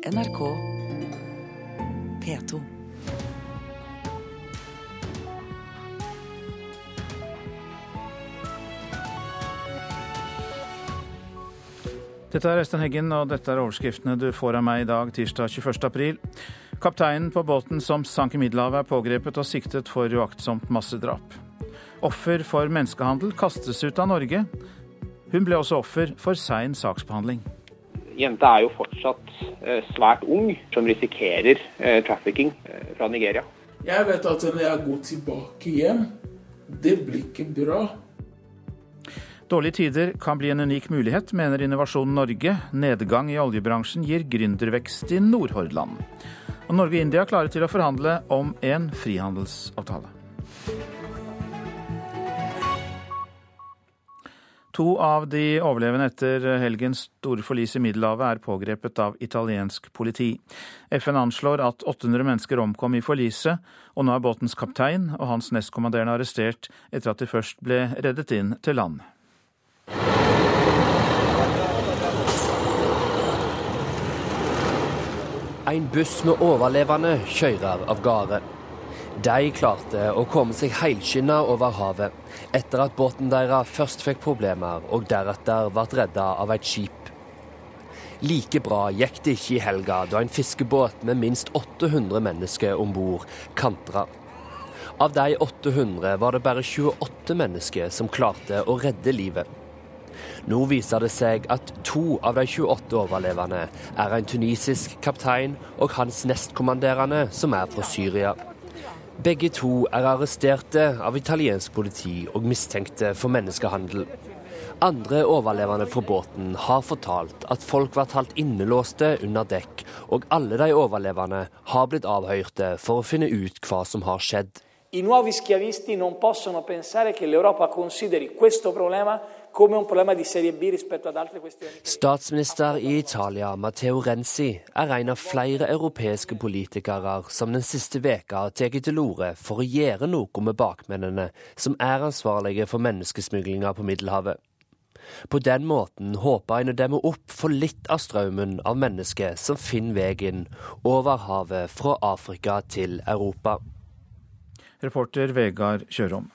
NRK P2. Dette er Øystein Heggen, og dette er overskriftene du får av meg i dag, tirsdag 21. april. Kapteinen på båten som sank i Middelhavet er pågrepet og siktet for uaktsomt massedrap. Offer for menneskehandel kastes ut av Norge. Hun ble også offer for sein saksbehandling. Jenta er jo fortsatt eh, svært ung, som risikerer eh, trafficking eh, fra Nigeria. Jeg vet at når jeg går tilbake hjem, det blir ikke bra. Dårlige tider kan bli en unik mulighet, mener Innovasjon Norge. Nedgang i oljebransjen gir gründervekst i Nordhordland. Og Norge og India er klare til å forhandle om en frihandelsavtale. To av de overlevende etter helgens store forlis i Middelhavet er pågrepet av italiensk politi. FN anslår at 800 mennesker omkom i forliset, og nå er båtens kaptein og hans nestkommanderende arrestert etter at de først ble reddet inn til land. En buss med overlevende kjører av gårde. De klarte å komme seg helskinna over havet, etter at båten deres først fikk problemer og deretter ble redda av et skip. Like bra gikk det ikke i helga, da en fiskebåt med minst 800 mennesker om bord kantra. Av de 800 var det bare 28 mennesker som klarte å redde livet. Nå viser det seg at to av de 28 overlevende er en tunisisk kaptein og hans nestkommanderende, som er fra Syria. Begge to er arresterte av italiensk politi og mistenkte for menneskehandel. Andre overlevende fra båten har fortalt at folk ble holdt innelåste under dekk, og alle de overlevende har blitt avhørte for å finne ut hva som har skjedd. I nuovi schiavisti non possono pensare che l'Europa consideri questo problema come un problema di serie B rispetto ad altre questioni. Statsminister i Italia, Matteo Renzi, er en av flere europeiske politikere som den siste veka har tatt til orde for å gjøre noe med bakmennene som er ansvarlige for menneskesmuglinga på Middelhavet. På den måten håper en å demme opp for litt av strømmen av mennesker som finner veien over havet fra Afrika til Europa. Reporter Vegard Kjørom.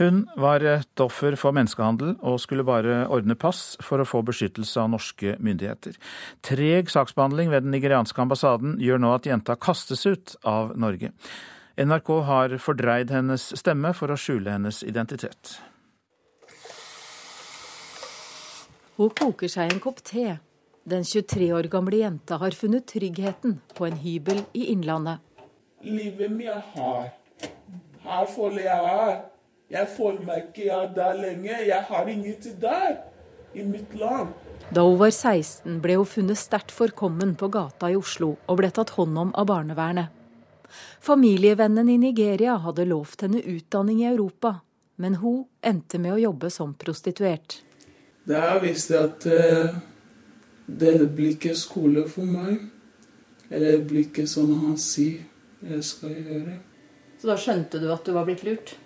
Hun var et offer for menneskehandel og skulle bare ordne pass for å få beskyttelse av norske myndigheter. Treg saksbehandling ved den nigerianske ambassaden gjør nå at jenta kastes ut av Norge. NRK har fordreid hennes stemme for å skjule hennes identitet. Hun koker seg en kopp te. Den 23 år gamle jenta har funnet tryggheten på en hybel i Innlandet. Livet mitt har. Her føler jeg er. Jeg får meg ikke er der lenge. Jeg har ingenting der, i mitt land. Da hun var 16 ble hun funnet sterkt forkommen på gata i Oslo og ble tatt hånd om av barnevernet. Familievennen i Nigeria hadde lovt henne utdanning i Europa, men hun endte med å jobbe som prostituert. Da visste jeg at uh, det blir ikke skole for meg. Eller det blir ikke sånn han sier jeg skal gjøre. Så da skjønte du at du var blitt lurt?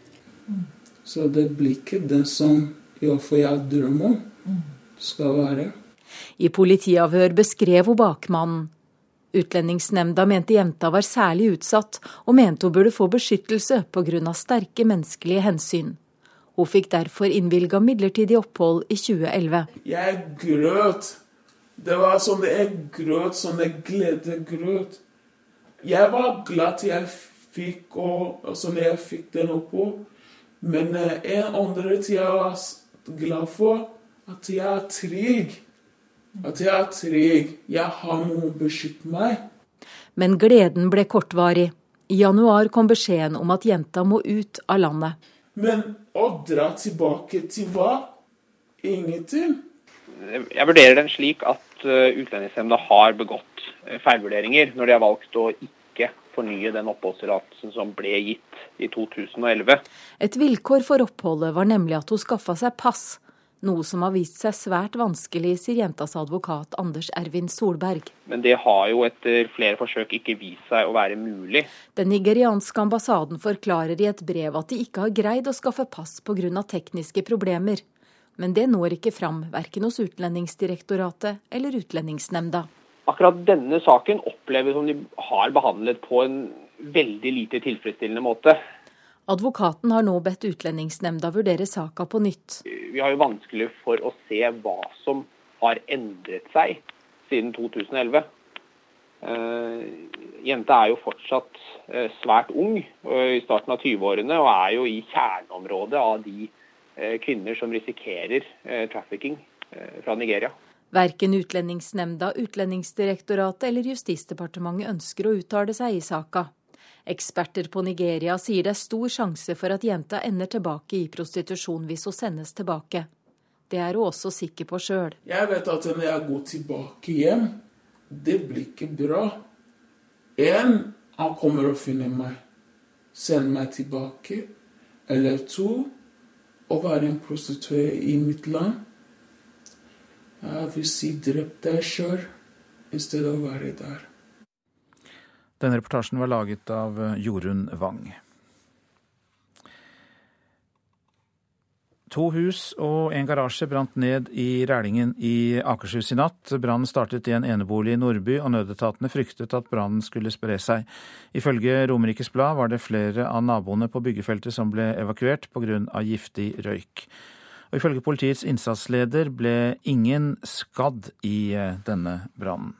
Så det blir ikke det som iallfall jeg drømmer om skal være. I politiavhør beskrev hun bakmannen. Utlendingsnemnda mente jenta var særlig utsatt, og mente hun burde få beskyttelse pga. sterke menneskelige hensyn. Hun fikk derfor innvilga midlertidig opphold i 2011. Jeg grøt. Det var sånn jeg grøt, sånn jeg gledegråt. Jeg var glad til jeg fikk og, og sånn jeg fikk den opphold. Men eh, en andre ting jeg var glad for, at jeg er trygg. At jeg er trygg. Jeg har noen å beskytte meg. Men gleden ble kortvarig. I januar kom beskjeden om at jenta må ut av landet. Men å dra tilbake til hva? Ingenting. Jeg vurderer den slik at uh, Utlendingsnemnda har begått uh, feilvurderinger når de har valgt å ikke fornye den oppholdstillatelsen som ble gitt i 2011. Et vilkår for oppholdet var nemlig at hun skaffa seg pass, noe som har vist seg svært vanskelig, sier jentas advokat Anders Ervin Solberg. Men det har jo etter flere forsøk ikke vist seg å være mulig. Den nigerianske ambassaden forklarer i et brev at de ikke har greid å skaffe pass pga. tekniske problemer. Men det når ikke fram, verken hos Utlendingsdirektoratet eller Utlendingsnemnda. Akkurat denne saken oppleves som de har behandlet på en veldig lite tilfredsstillende måte. Advokaten har nå bedt Utlendingsnemnda vurdere saka på nytt. Vi har jo vanskelig for å se hva som har endret seg siden 2011. Uh, jenta er jo fortsatt uh, svært ung, uh, i starten av 20-årene, og er jo i kjerneområdet av de eh, kvinner som risikerer trafficking fra Nigeria. Verken Utlendingsnemnda, Utlendingsdirektoratet eller Justisdepartementet ønsker å uttale seg i saka. Eksperter på Nigeria sier det er stor sjanse for at jenta ender tilbake i prostitusjon hvis hun sendes tilbake. Det er hun også sikker på sjøl. Jeg vet at når jeg går tilbake hjem, det blir ikke bra. En, han kommer og finner meg, Send meg tilbake. Eller to, å være en prostituert i mitt land. Jeg vil si drep deg sjøl i stedet å være der. Denne reportasjen var laget av Jorunn Wang. To hus og en garasje brant ned i Rælingen i Akershus i natt. Brannen startet i en enebolig i Nordby, og nødetatene fryktet at brannen skulle spre seg. Ifølge Romerikes Blad var det flere av naboene på byggefeltet som ble evakuert pga. giftig røyk. Og ifølge politiets innsatsleder ble ingen skadd i eh, denne brannen.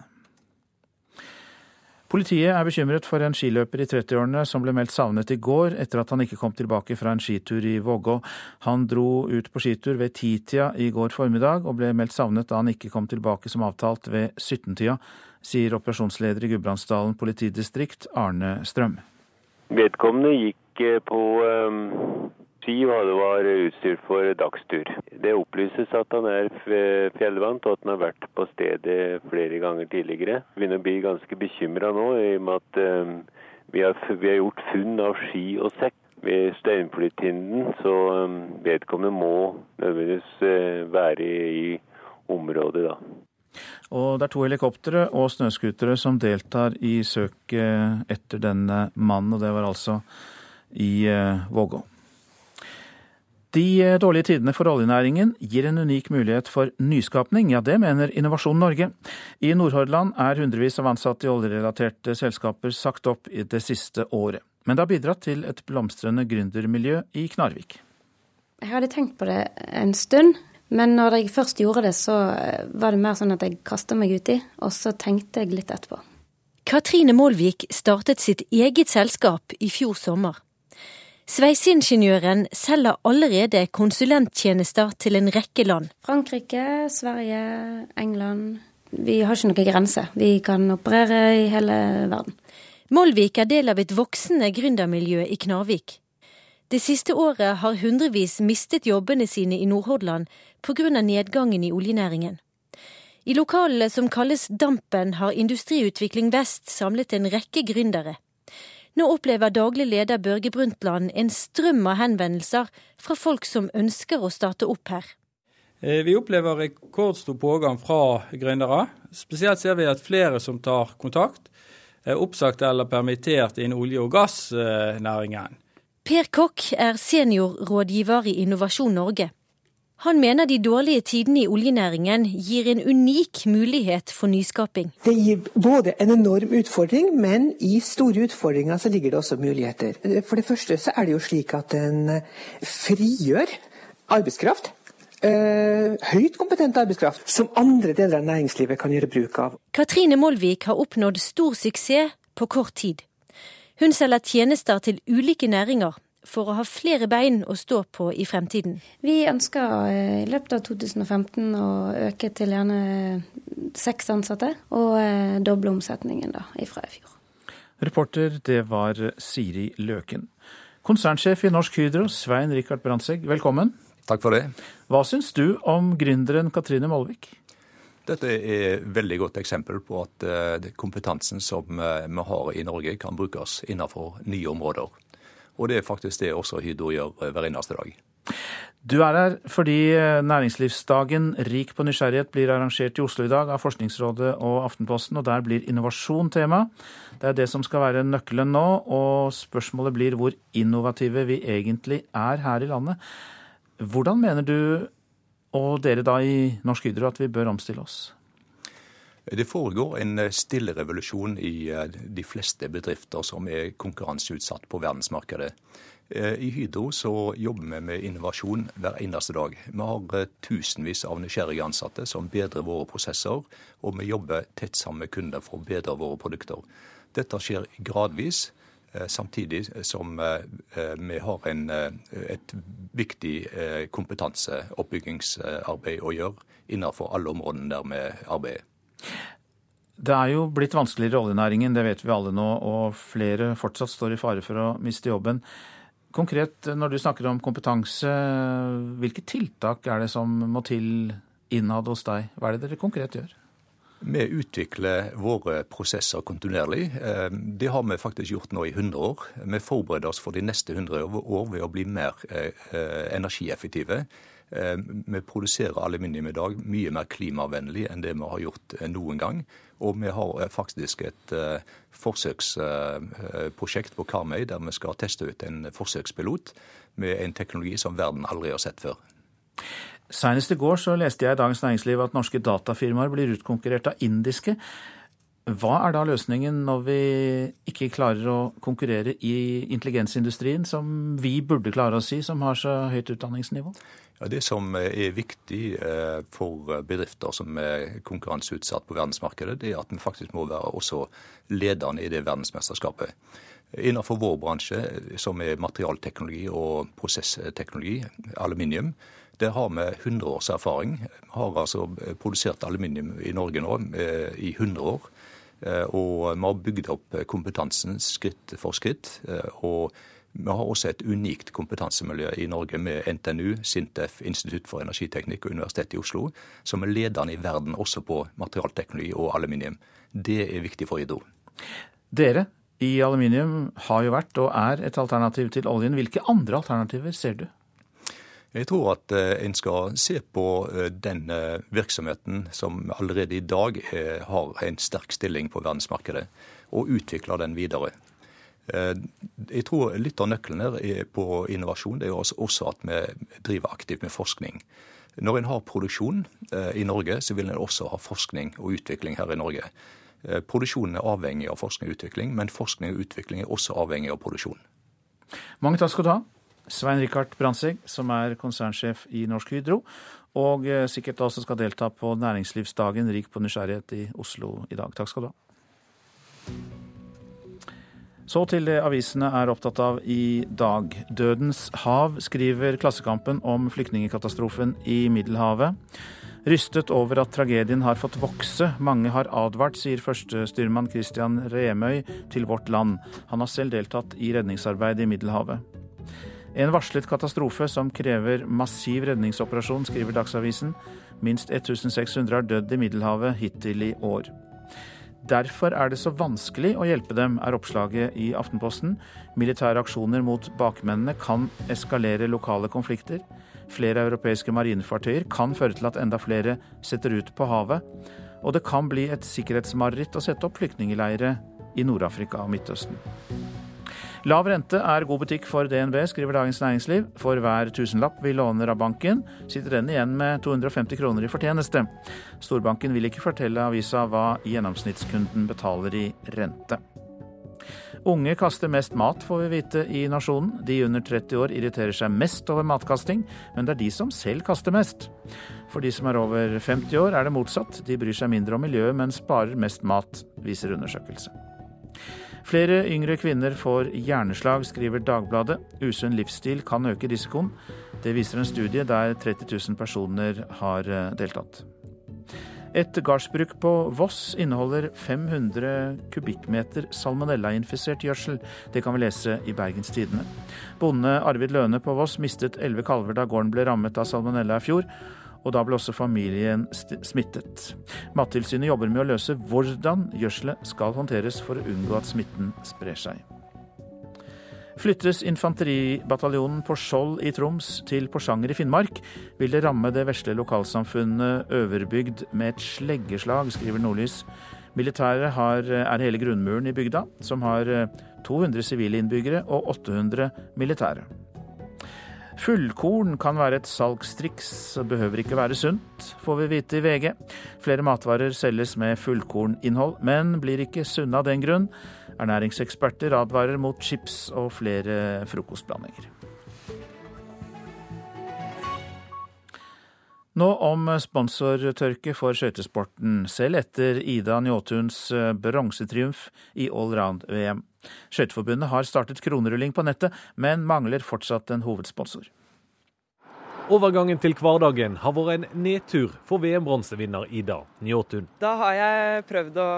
Politiet er bekymret for en skiløper i 30-årene som ble meldt savnet i går etter at han ikke kom tilbake fra en skitur i Vågå. Han dro ut på skitur ved titida i går formiddag og ble meldt savnet da han ikke kom tilbake som avtalt ved 17-tida, sier operasjonsleder i Gudbrandsdalen politidistrikt Arne Strøm. Vedkommende gikk eh, på um ski og det var utstyrt for dagstur. Det opplyses at han er fjellvant og at han har vært på stedet flere ganger tidligere. Vi begynner å bli ganske bekymra nå i og med at um, vi, har, vi, har, gjort funn av ski og sekk ved Steinflytinden, så um, vedkommende må nødvendigvis uh, være i, området da. Og det er to helikoptre og snøscootere som deltar i søket etter denne mannen, og det var altså i Vågå. De eh, dårlige tidene for oljenæringen gir en unik mulighet for nyskapning. Ja, det mener Innovasjon Norge. I Nordhordland er hundrevis av ansatte i oljerelaterte selskaper sagt opp i det siste året. Men det har bidratt til et blomstrende gründermiljø i Knarvik. Jeg hadde tenkt på det en stund, men når jeg først gjorde det, så eh, var det mer sånn at jeg kasta meg uti, og så tenkte jeg litt etterpå. Katrine Målvik startet sitt eget selskap i fjor sommer. Sveiseingeniøren selger allerede konsulenttjenester til en rekke land. Frankrike, Sverige, England. Vi har ikke noen grense. Vi kan operere i hele verden. Molvik er del av et voksende gründermiljø i Knarvik. Det siste året har hundrevis mistet jobbene sine i Nordhordland pga. nedgangen i oljenæringen. I lokalene som kalles Dampen har Industriutvikling Vest samlet en rekke gründere. Nå opplever daglig leder Børge Brundtland en strøm av henvendelser fra folk som ønsker å starte opp her. Eh, vi opplever rekordstor pågang fra gründere. Spesielt ser vi at flere som tar kontakt, er oppsagt eller permittert innen olje- og gassnæringen. Per Kokk er seniorrådgiver i Innovasjon Norge. Han mener de dårlige tidene i oljenæringen gir en unik mulighet for nyskaping. Det gir både en enorm utfordring, men i store utfordringer så ligger det også muligheter. For det første så er det jo slik at den frigjør arbeidskraft. Uh, høyt kompetent arbeidskraft som andre deler av næringslivet kan gjøre bruk av. Katrine Molvik har oppnådd stor suksess på kort tid. Hun selger tjenester til ulike næringer, for å ha flere bein å stå på i fremtiden? Vi ønsker eh, i løpet av 2015 å øke til gjerne seks ansatte, og eh, doble omsetningen da, fra i fjor. Reporter, det var Siri Løken. Konsernsjef i Norsk Hydro, Svein Rikard Brandtzæg, velkommen. Takk for det. Hva syns du om gründeren Katrine Molvik? Dette er et veldig godt eksempel på at eh, kompetansen som vi har i Norge, kan brukes innenfor nye områder. Og det er faktisk det også Hydro gjør eh, hver eneste dag. Du er her fordi eh, næringslivsdagen Rik på nysgjerrighet blir arrangert i Oslo i dag av Forskningsrådet og Aftenposten, og der blir innovasjon tema. Det er det som skal være nøkkelen nå, og spørsmålet blir hvor innovative vi egentlig er her i landet. Hvordan mener du, og dere da i Norsk Hydro, at vi bør omstille oss? Det foregår en stille revolusjon i de fleste bedrifter som er konkurranseutsatt på verdensmarkedet. I Hydro så jobber vi med innovasjon hver eneste dag. Vi har tusenvis av nysgjerrige ansatte som bedrer våre prosesser, og vi jobber tett sammen med kunder for å bedre våre produkter. Dette skjer gradvis. Eh, samtidig som eh, eh, vi har en, et viktig kompetanseoppbyggingsarbeid å gjøre innenfor alle områdene der vi arbeider. Det er jo blitt vanskeligere i oljenæringen, det vet vi alle nå, og flere fortsatt står i fare for å miste jobben. Konkret, når du snakker om kompetanse, hvilke tiltak er det som må til innad hos deg? Hva er det dere konkret gjør? Vi utvikler våre prosesser kontinuerlig. Eh, det har vi faktisk gjort nå i 100 år. Vi forbereder oss for de neste 100 år ved å bli mer eh, energieffektive. Eh, vi produserer aluminium i dag mye mer klimavennlig enn det vi har gjort noen gang. Og vi har faktisk et forsøksprosjekt på Karmøy der vi skal teste ut en forsøkspilot med en teknologi som verden aldri har sett før. Senest i går så leste jeg i Dagens Næringsliv at norske datafirmaer blir utkonkurrert av indiske. Hva er da løsningen når vi ikke klarer å konkurrere i intelligensindustrien, som vi burde klare å si, som har så høyt utdanningsnivå? Ja, Det som er viktig eh, for bedrifter som er konkurranseutsatt på verdensmarkedet, det er at vi faktisk må være også lederne i det verdensmesterskapet. Innenfor vår bransje, som er materialteknologi og prosessteknologi, aluminium, der har vi 100 års erfaring. Vi har altså produsert aluminium i Norge nå eh, i 100 år. Eh, og vi har bygd opp kompetansen skritt for skritt. Eh, og vi har også et unikt kompetansemiljø i Norge med NTNU, Sintef, Institutt for energiteknikk og Universitetet i Oslo, som er ledende i verden også på materialteknologi og aluminium. Det er viktig for Hydro. Dere i aluminium har jo vært og er et alternativ til oljen. Hvilke andre alternativer ser du? Jeg tror at eh, en skal se på eh, den eh, virksomheten som allerede i dag har en sterk stilling på verdensmarkedet, og utvikle den videre. Jeg tror litt av nøkkelen her på innovasjon det er også at vi driver aktivt med forskning. Når en har produksjon i Norge, så vil en også ha forskning og utvikling her i Norge. Produksjonen er avhengig av forskning og utvikling, men forskning og utvikling er også avhengig av produksjon. Mange takk skal du ha. Svein Rikard Brandtzæg, som er konsernsjef i Norsk Hydro, og eh, sikkert også skal delta på næringslivsdagen Rik på nysgjerrighet i Oslo i dag. Takk skal du ha. Så til det avisene er opptatt av i dag. Dødens hav, skriver Klassekampen om flyktningekatastrofen i Middelhavet. Rystet over at tragedien har fått vokse. Mange har advart, sier førstestyrmann Christian Remøy til Vårt Land. Han har selv deltatt i redningsarbeid i Middelhavet. En varslet katastrofe som krever massiv redningsoperasjon, skriver Dagsavisen. Minst 1600 har dødd i Middelhavet hittil i år. Derfor er det så vanskelig å hjelpe dem, er oppslaget i Aftenposten. Militære aksjoner mot bakmennene kan eskalere lokale konflikter. Flere europeiske marinefartøyer kan føre til at enda flere setter ut på havet. Og det kan bli et sikkerhetsmareritt å sette opp flyktningleirer i Nord-Afrika og Midtøsten. Lav rente er god butikk for DNB, skriver Dagens Næringsliv. For hver tusenlapp vi låner av banken, sitter den igjen med 250 kroner i fortjeneste. Storbanken vil ikke fortelle avisa hva gjennomsnittskunden betaler i rente. Unge kaster mest mat, får vi vite i Nasjonen. De under 30 år irriterer seg mest over matkasting, men det er de som selv kaster mest. For de som er over 50 år er det motsatt. De bryr seg mindre om miljøet, men sparer mest mat, viser undersøkelse. Flere yngre kvinner får hjerneslag, skriver Dagbladet. Usunn livsstil kan øke risikoen. Det viser en studie der 30 000 personer har eh, deltatt. Et gardsbruk på Voss inneholder 500 kubikkmeter salmonellainfisert gjødsel. Det kan vi lese i Bergens Tidende. Bonde Arvid Løne på Voss mistet elleve kalver da gården ble rammet av salmonella i fjor og da ble også familien smittet. Mattilsynet jobber med å løse hvordan gjødselet skal håndteres for å unngå at smitten sprer seg. Flyttes infanteribataljonen på Skjold i Troms til Porsanger i Finnmark, vil det ramme det vesle lokalsamfunnet Øverbygd med et sleggeslag, skriver Nordlys. Militæret er hele grunnmuren i bygda, som har 200 sivile innbyggere og 800 militære. Fullkorn kan være et salgstriks, behøver ikke være sunt, får vi vite i VG. Flere matvarer selges med fullkorninnhold, men blir ikke sunne av den grunn. Ernæringseksperter advarer mot chips og flere frokostblandinger. Nå om sponsortørke for skøytesporten, selv etter Ida Njåtuns bronsetriumf i allround-VM. Skøyteforbundet har startet kronerulling på nettet, men mangler fortsatt en hovedsponsor. Overgangen til hverdagen har vært en nedtur for VM-bronsevinner Ida Njåtun. Da har jeg prøvd å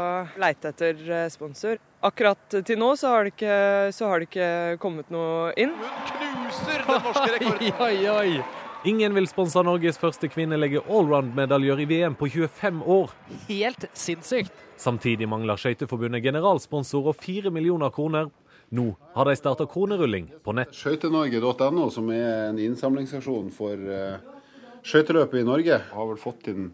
leite etter eh, sponsor. Akkurat til nå så har det ikke, har det ikke kommet noe inn. Hun knuser den norske rekorden! oi, oi, oi. Ingen vil sponse Norges første kvinnelige allround-medaljør i VM på 25 år. Helt sinnssykt. Samtidig mangler Skøyteforbundet generalsponsor og 4 millioner kroner. Nå har de starta kronerulling på nett. Skøytenorge.no, som er en innsamlingsaksjon for uh, skøyteløpet i Norge, har vel fått inn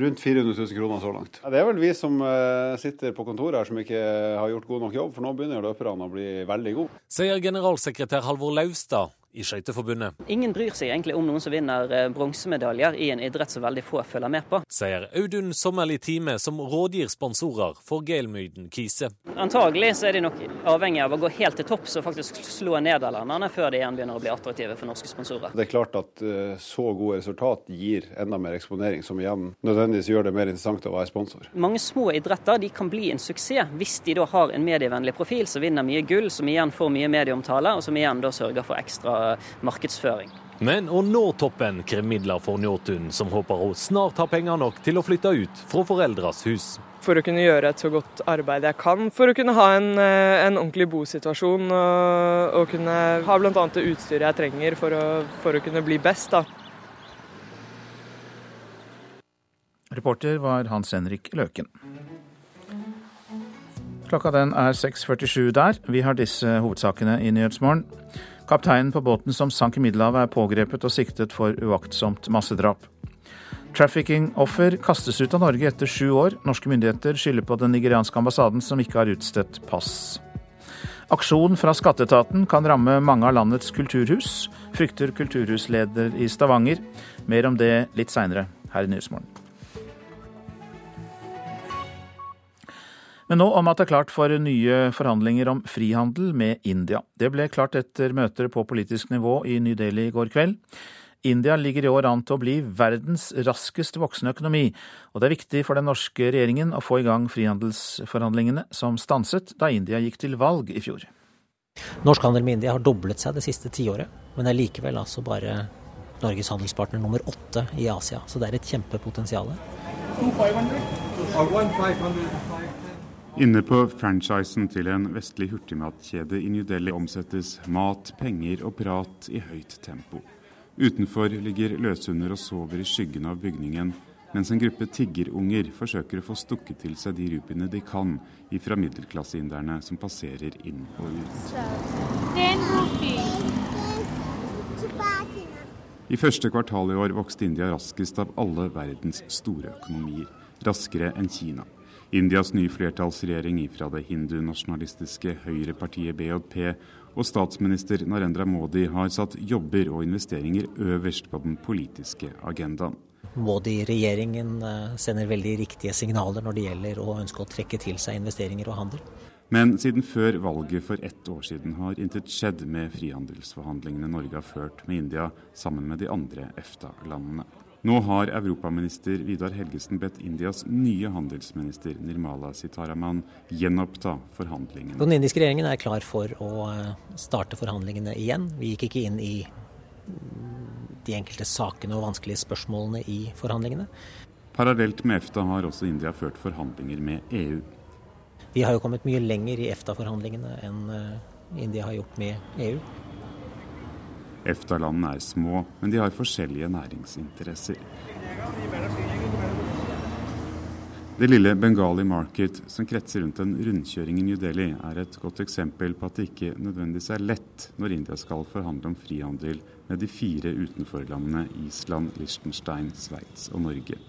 rundt 400 000 kroner så langt. Ja, det er vel vi som uh, sitter på kontoret her som ikke har gjort god nok jobb, for nå begynner løperne å bli veldig gode. Sier generalsekretær Halvor Laustad i Skøyteforbundet. Ingen bryr seg egentlig om noen som vinner eh, bronsemedaljer i en idrett som veldig få følger med på. Sier Audun Sommerli Time, som rådgir sponsorer for Gelmyden Kise. Antagelig så er de nok avhengig av å gå helt til topps og faktisk slå nederlenderne før de igjen begynner å bli attraktive for norske sponsorer. Det er klart at uh, så gode resultat gir enda mer eksponering, som igjen nødvendigvis gjør det mer interessant å være sponsor. Mange små idretter de kan bli en suksess hvis de da har en medievennlig profil som vinner mye gull, som igjen får mye medieomtale, og som igjen da sørger for ekstra markedsføring. Men å nå toppen krever midler for Njåtun, som håper hun snart har penger nok til å flytte ut fra foreldres hus. For å kunne gjøre et så godt arbeid jeg kan, for å kunne ha en, eh, en ordentlig bosituasjon og, og kunne ha bl.a. det utstyret jeg trenger for å, for å kunne bli best. da. Reporter var Hans Henrik Løken. Klokka den er 6.47 der. Vi har disse hovedsakene i Nyhetsmorgen. Kapteinen på båten som sank i Middelhavet er pågrepet og siktet for uaktsomt massedrap. Trafficking-offer kastes ut av Norge etter sju år. Norske myndigheter skylder på den nigerianske ambassaden som ikke har utstedt pass. Aksjon fra skatteetaten kan ramme mange av landets kulturhus, frykter kulturhusleder i Stavanger. Mer om det litt seinere her i Nyhetsmorgen. Men nå om at det er klart for nye forhandlinger om frihandel med India. Det ble klart etter møter på politisk nivå i New Delhi i går kveld. India ligger i år an til å bli verdens raskest voksende økonomi, og det er viktig for den norske regjeringen å få i gang frihandelsforhandlingene, som stanset da India gikk til valg i fjor. Norsk handel med India har doblet seg det siste tiåret, men er likevel altså bare Norges handelspartner nummer åtte i Asia, så det er et kjempepotensial. Inne på franchisen til en vestlig hurtigmatkjede i New Delhi omsettes mat, penger og prat i høyt tempo. Utenfor ligger løshunder og sover i skyggen av bygningen, mens en gruppe tiggerunger forsøker å få stukket til seg de rupiene de kan ifra middelklasseinderne som passerer inn og ut. I første kvartal i år vokste India raskest av alle verdens store økonomier, raskere enn Kina. Indias nye flertallsregjering fra det hindunasjonalistiske høyrepartiet BJP og statsminister Narendra Modi har satt jobber og investeringer øverst på den politiske agendaen. Modi-regjeringen eh, sender veldig riktige signaler når det gjelder å ønske å trekke til seg investeringer og handel. Men siden før valget for ett år siden har intet skjedd med frihandelsforhandlingene Norge har ført med India sammen med de andre EFTA-landene. Nå har europaminister Vidar Helgesen bedt Indias nye handelsminister Nirmala Sitaraman gjenoppta forhandlingene. Den indiske regjeringen er klar for å eh, starte forhandlingene igjen. Vi gikk ikke inn i de enkelte sakene og vanskelige spørsmålene i forhandlingene. Parallelt med EFTA har også India ført forhandlinger med EU. Vi har jo kommet mye lenger i EFTA-forhandlingene enn eh, India har gjort med EU. EFTA-landene er små, men de har forskjellige næringsinteresser. Det lille Bengali Market, som kretser rundt en rundkjøring i New Delhi, er et godt eksempel på at det ikke nødvendigvis er lett når India skal forhandle om frihandel med de fire utenforlandene Island, Liechtenstein, Sveits og Norge.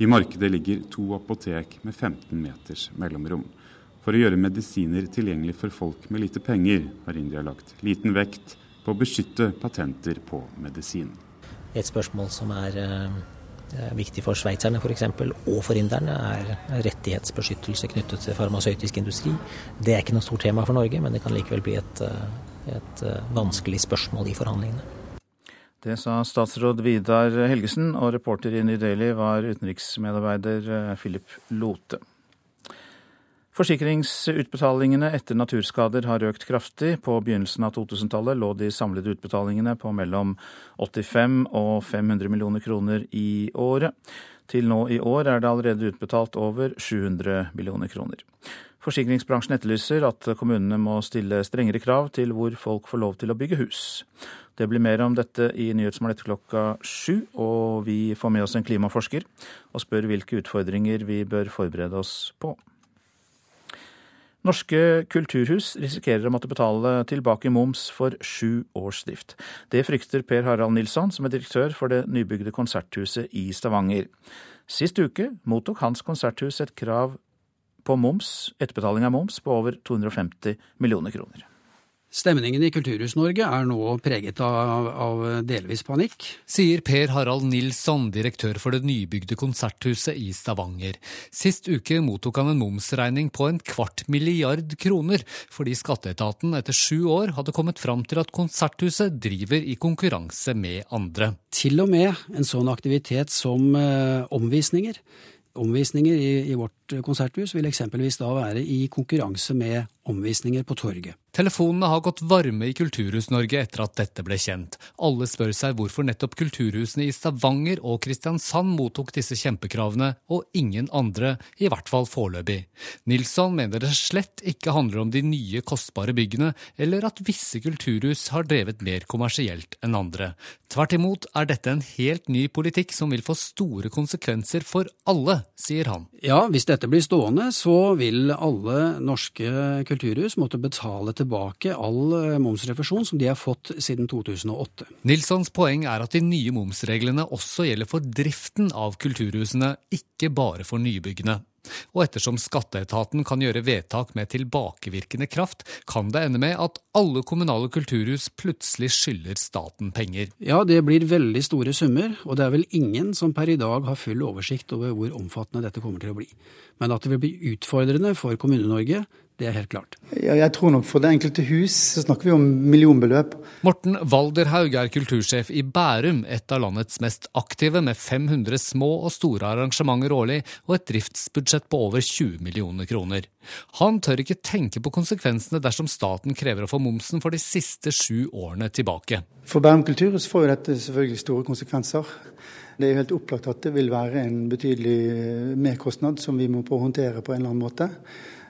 I markedet ligger to apotek med 15 meters mellomrom. For å gjøre medisiner tilgjengelig for folk med lite penger, har India lagt liten vekt på å beskytte patenter på medisin. Et spørsmål som er eh, viktig for sveitserne f.eks. og for inderne, er rettighetsbeskyttelse knyttet til farmasøytisk industri. Det er ikke noe stort tema for Norge, men det kan likevel bli et, eh, et eh, vanskelig spørsmål i forhandlingene. Det sa statsråd Vidar Helgesen, og reporter i New Daily var utenriksmedarbeider Philip Lote. Forsikringsutbetalingene etter naturskader har økt kraftig. På begynnelsen av 2000-tallet lå de samlede utbetalingene på mellom 85 og 500 millioner kroner i året. Til nå i år er det allerede utbetalt over 700 millioner kroner. Forsikringsbransjen etterlyser at kommunene må stille strengere krav til hvor folk får lov til å bygge hus. Det blir mer om dette i Nyhetsmorgen etter klokka sju, og vi får med oss en klimaforsker og spør hvilke utfordringer vi bør forberede oss på. Norske kulturhus risikerer å måtte betale tilbake moms for sju års drift. Det frykter Per Harald Nilsson, som er direktør for det nybygde konserthuset i Stavanger. Sist uke mottok hans konserthus et krav på moms, etterbetaling av moms på over 250 millioner kroner. Stemningen i Kulturhus-Norge er nå preget av, av, delvis panikk. Sier Per Harald Nilsson, direktør for det nybygde konserthuset i Stavanger. Sist uke mottok han en momsregning på en kvart milliard kroner, fordi skatteetaten etter sju år hadde kommet fram til at konserthuset driver i konkurranse med andre. Til og med en sånn aktivitet som eh, omvisninger omvisninger i, i, vårt konserthus vil eksempelvis da være i konkurranse med omvisninger på torget. Telefonene har gått varme i Kulturhus-Norge etter at dette ble kjent. Alle spør seg hvorfor nettopp kulturhusene i Stavanger og Kristiansand mottok disse kjempekravene, og ingen andre, i hvert fall foreløpig. Nilsson mener det slett ikke handler om de nye, kostbare byggene, eller at visse kulturhus har drevet mer kommersielt enn andre. Tvert imot er dette en helt ny politikk som vil få store konsekvenser for alle, sier han. Ja, hvis dette blir stående, så vil alle norske kulturhus måtte betale tilbake tilbake all eh, momsrefusjon som de har fått siden 2008. Nilssons poeng er at de nye momsreglene også gjelder for driften av kulturhusene, ikke bare for nybyggene. Og ettersom skatteetaten kan gjøre vedtak med tilbakevirkende kraft, kan det ende med at alle kommunale kulturhus plutselig skylder staten penger. Ja, det blir veldig store summer, og det er vel ingen som per i dag har full oversikt over hvor omfattende dette kommer til å bli. Men at det vil bli utfordrende for Kommune-Norge, det er helt klart. Ja, jeg tror nok for det enkelte hus så snakker vi om millionbeløp. Morten Walderhaug er kultursjef i Bærum, et av landets mest aktive, med 500 små og store arrangementer årlig og et driftsbudsjett på over 20 millioner kroner. Han tør ikke tenke på konsekvensene dersom staten krever å få momsen for de siste sju årene tilbake. For Bærum kulturhus får jo dette selvfølgelig store konsekvenser. Det er jo helt opplagt at det vil være en betydelig merkostnad som vi må håndtere på en eller annen måte.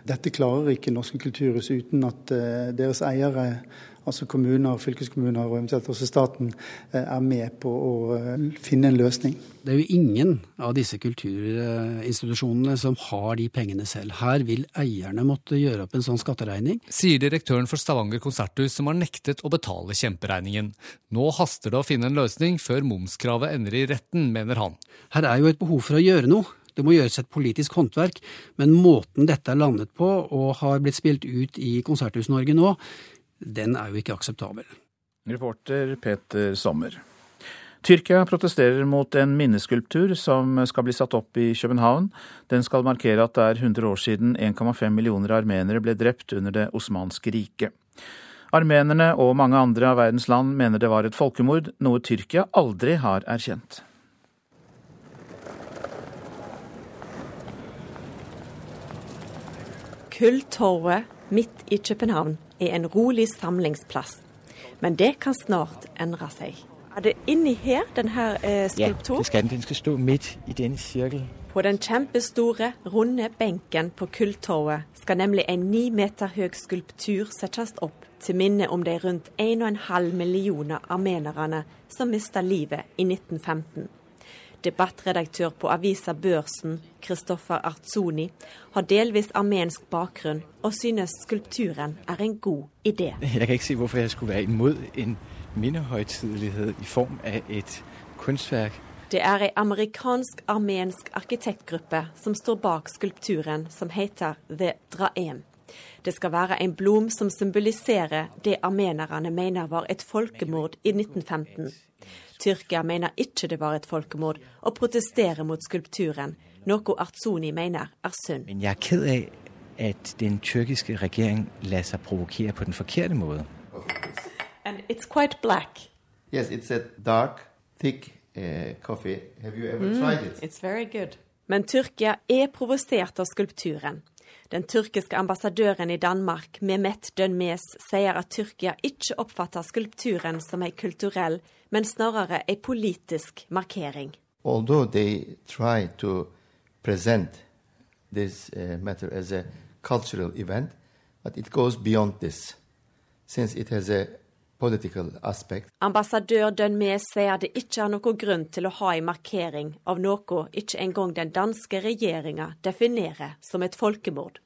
Dette klarer ikke norske kulturhus uten at eh, deres eiere, altså kommuner, fylkeskommuner og eventuelt også staten, eh, er med på å eh, finne en løsning. Det er jo ingen av disse kulturinstitusjonene som har de pengene selv. Her vil eierne måtte gjøre opp en sånn skatteregning. Sier direktøren for Stavanger konserthus, som har nektet å betale kjemperegningen. Nå haster det å finne en løsning før momskravet ender i retten, mener han. Her er jo et behov for å gjøre noe. Det må gjøres et politisk håndverk, men måten dette er landet på og har blitt spilt ut i Konserthus-Norge nå, den er jo ikke akseptabel. Reporter Peter Sommer. Tyrkia protesterer mot en minneskulptur som skal bli satt opp i København. Den skal markere at det er 100 år siden 1,5 millioner armenere ble drept under det osmanske riket. Armenerne og mange andre av verdens land mener det var et folkemord, noe Tyrkia aldri har erkjent. Kulltorvet midt i København er en rolig samlingsplass. Men det kan snart endre seg. Er det inni her denne eh, skulpturen? Ja, det skal den. Den skal stå midt i denne sirkel. På den kjempestore, runde benken på Kulltorvet skal nemlig en ni meter høy skulptur settes opp til minne om de rundt 1,5 millioner armenerne som mista livet i 1915. Debattredaktør på avisa Børsen, Kristoffer Artzoni, har delvis armensk bakgrunn og synes skulpturen er en god idé. Jeg kan ikke se hvorfor jeg skulle være imot en minnehøytidelighet i form av et kunstverk. Det er ei amerikansk-armensk arkitektgruppe som står bak skulpturen som heter The Draem. Det skal være en blom som symboliserer det armenerne mener var et folkemord i 1915. Tyrkia mener ikke det var et folkemord, og protesterer mot skulpturen, noe Artsoni mener er synd. Men jeg er ked av at den tyrkiske regjeringen lar seg provokere på den forkerte måten. And it's quite black. Yes, it's a dark, thick uh, coffee. Have you ever Mm, tried it? it's very good. Men Tyrkia er provosert av skulpturen. Den tyrkiske ambassadøren i Danmark, Mehmet Dönmes, sier at Tyrkia ikke oppfatter skulpturen som en kulturell, men snarere en politisk markering. Although they try to present this uh, matter as a cultural event, but it goes beyond this, since it has a. Ambassadør Dønme sier det ikke er noen grunn til å ha en markering av noe ikke engang den danske regjeringa definerer som et folkemord.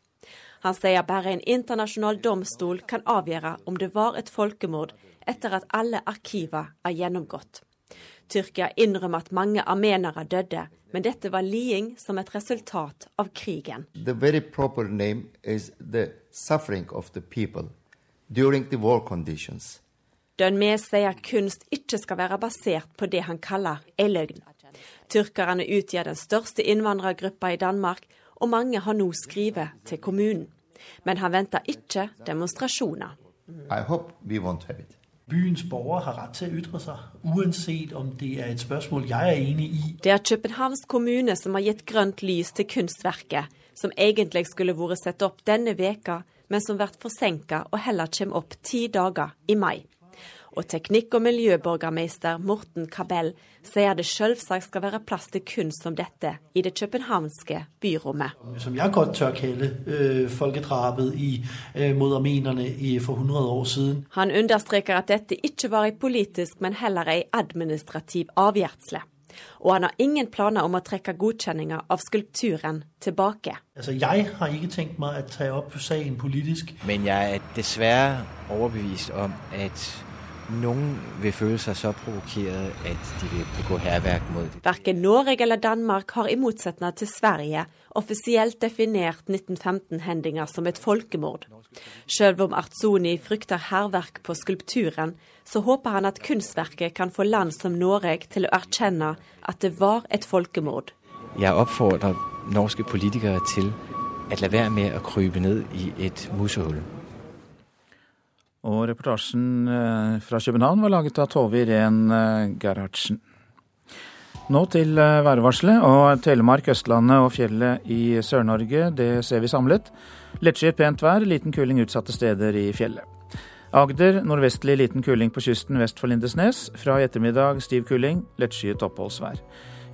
Han sier bare en internasjonal domstol kan avgjøre om det var et folkemord etter at alle arkiver er gjennomgått. Tyrkia innrømmer at mange armenere døde, men dette var liding som et resultat av krigen. The very proper name is the suffering of the people during the war conditions. Dönmes sier kunst ikke skal være basert på det han kaller ei løgn. Tyrkerne utgjør den største innvandrergruppa i Danmark, og mange har nå skrevet til kommunen. Men han venter ikke demonstrasjoner. I hope we won't have it. Byens borgere har rett til å ytre seg, uansett om det er et spørsmål jeg er enig i. Det er Københavns kommune som har gitt grønt lys til kunstverket, som egentlig skulle vært satt opp denne veka, men som blir forsinka og heller kommer opp ti dager i mai. Og teknikk- og miljøborgermeister Morten Kabell sier det selvsagt skal være plass til kunst som dette i det københavnske byrommet. Som jeg godt tør kalle øh, folkedrapet i, øh, mot armenerne i, for 100 år siden. Han understreker at dette ikke var ei politisk, men heller ei administrativ avgjørelse. Og han har ingen planer om å trekke godkjenninga av skulpturen tilbake. Altså, Jeg har ikke tenkt meg å ta opp saken politisk. Men jeg er dessverre overbevist om at noen vil føle seg så provokert at de vil begå hærverk mot dem. Verken Norge eller Danmark har i motsetning til Sverige offisielt definert 1915-hendinger som et folkemord. Selv om Artsuni frykter hærverk på skulpturen, så håper han at kunstverket kan få land som Norge til å erkjenne at det var et folkemord. Jeg oppfordrer norske politikere til å la være med å krype ned i et musehull. Og reportasjen eh, fra København var laget av Tove Irén eh, Gerhardsen. Nå til eh, værvarselet. Og Telemark, Østlandet og fjellet i Sør-Norge, det ser vi samlet. Lettskyet pent vær, liten kuling utsatte steder i fjellet. Agder nordvestlig liten kuling på kysten vest for Lindesnes. Fra i ettermiddag stiv kuling, lettskyet oppholdsvær.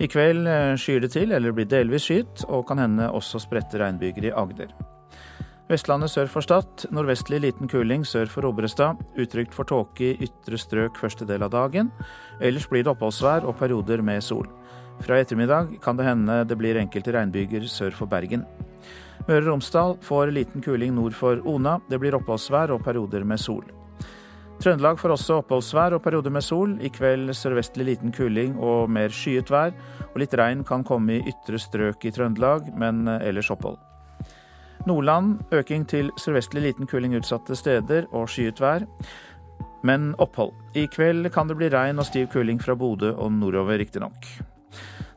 I kveld skyer det til eller blir delvis skyet, og kan hende også spredte regnbyger i Agder. Vestlandet sør for Stad. Nordvestlig liten kuling sør for Obrestad. Utrygt for tåke i ytre strøk første del av dagen. Ellers blir det oppholdsvær og perioder med sol. Fra i ettermiddag kan det hende det blir enkelte regnbyger sør for Bergen. Møre og Romsdal får liten kuling nord for Ona. Det blir oppholdsvær og perioder med sol. Trøndelag får også oppholdsvær og perioder med sol. I kveld sørvestlig liten kuling og mer skyet vær. Og litt regn kan komme i ytre strøk i Trøndelag, men ellers opphold. Nordland øking til sørvestlig liten kuling utsatte steder og skyet vær, men opphold. I kveld kan det bli regn og stiv kuling fra Bodø og nordover, riktignok.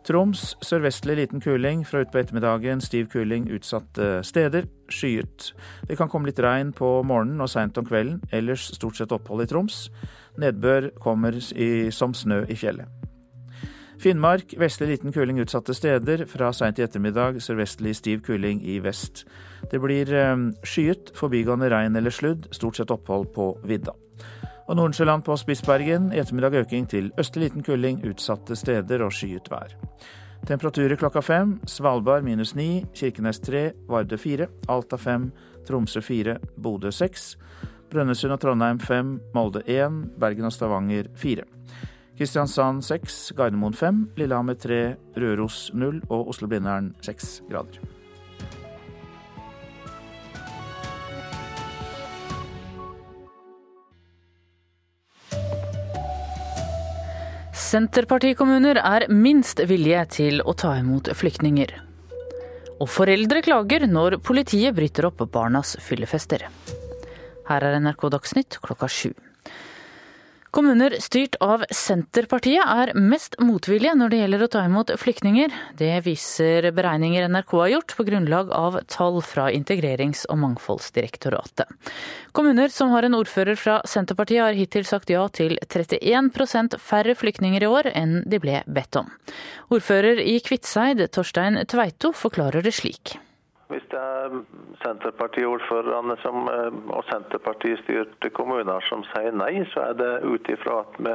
Troms sørvestlig liten kuling, fra utpå ettermiddagen stiv kuling utsatte steder, skyet. Det kan komme litt regn på morgenen og seint om kvelden, ellers stort sett opphold i Troms. Nedbør kommer i, som snø i fjellet. Finnmark vestlig liten kuling utsatte steder, fra seint i ettermiddag sørvestlig stiv kuling i vest. Det blir skyet, forbigående regn eller sludd, stort sett opphold på vidda. Og Nordensjøland på Spitsbergen i ettermiddag øking til østlig liten kuling utsatte steder og skyet vær. Temperaturer klokka fem. Svalbard minus ni, Kirkenes tre, Vardø fire, Alta fem, Tromsø fire, Bodø seks. Brønnøysund og Trondheim fem, Molde én, Bergen og Stavanger fire. Kristiansand seks, Gardermoen fem, Lillehammer tre, Røros null og Oslo-Blindern seks grader. Senterpartikommuner er minst villige til å ta imot flyktninger. Og foreldre klager når politiet bryter opp barnas fyllefester. Her er NRK Dagsnytt klokka sju. Kommuner styrt av Senterpartiet er mest motvillige når det gjelder å ta imot flyktninger. Det viser beregninger NRK har gjort på grunnlag av tall fra Integrerings- og mangfoldsdirektoratet. Kommuner som har en ordfører fra Senterpartiet har hittil sagt ja til 31% færre flyktninger i år enn de ble bedt om. Ordfører i Kviteseid, Torstein Tveito, forklarer det slik. Hvis det er Senterparti-ordførerne og og Senterpartistyrte kommuner som sier nei, så er det ut ifra at vi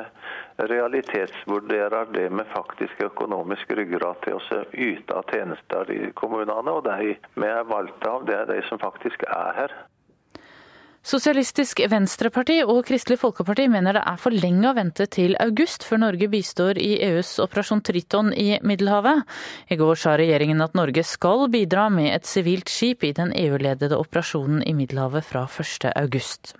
realitetsvurderer det med faktisk økonomisk ryggrad til å yte tjenester i kommunene. Og de vi er valgt av, det er de som faktisk er her. Sosialistisk Venstreparti og Kristelig Folkeparti mener det er for lenge å vente til august før Norge bistår i EUs operasjon Triton i Middelhavet. I går sa regjeringen at Norge skal bidra med et sivilt skip i den EU-ledede operasjonen i Middelhavet fra 1. august.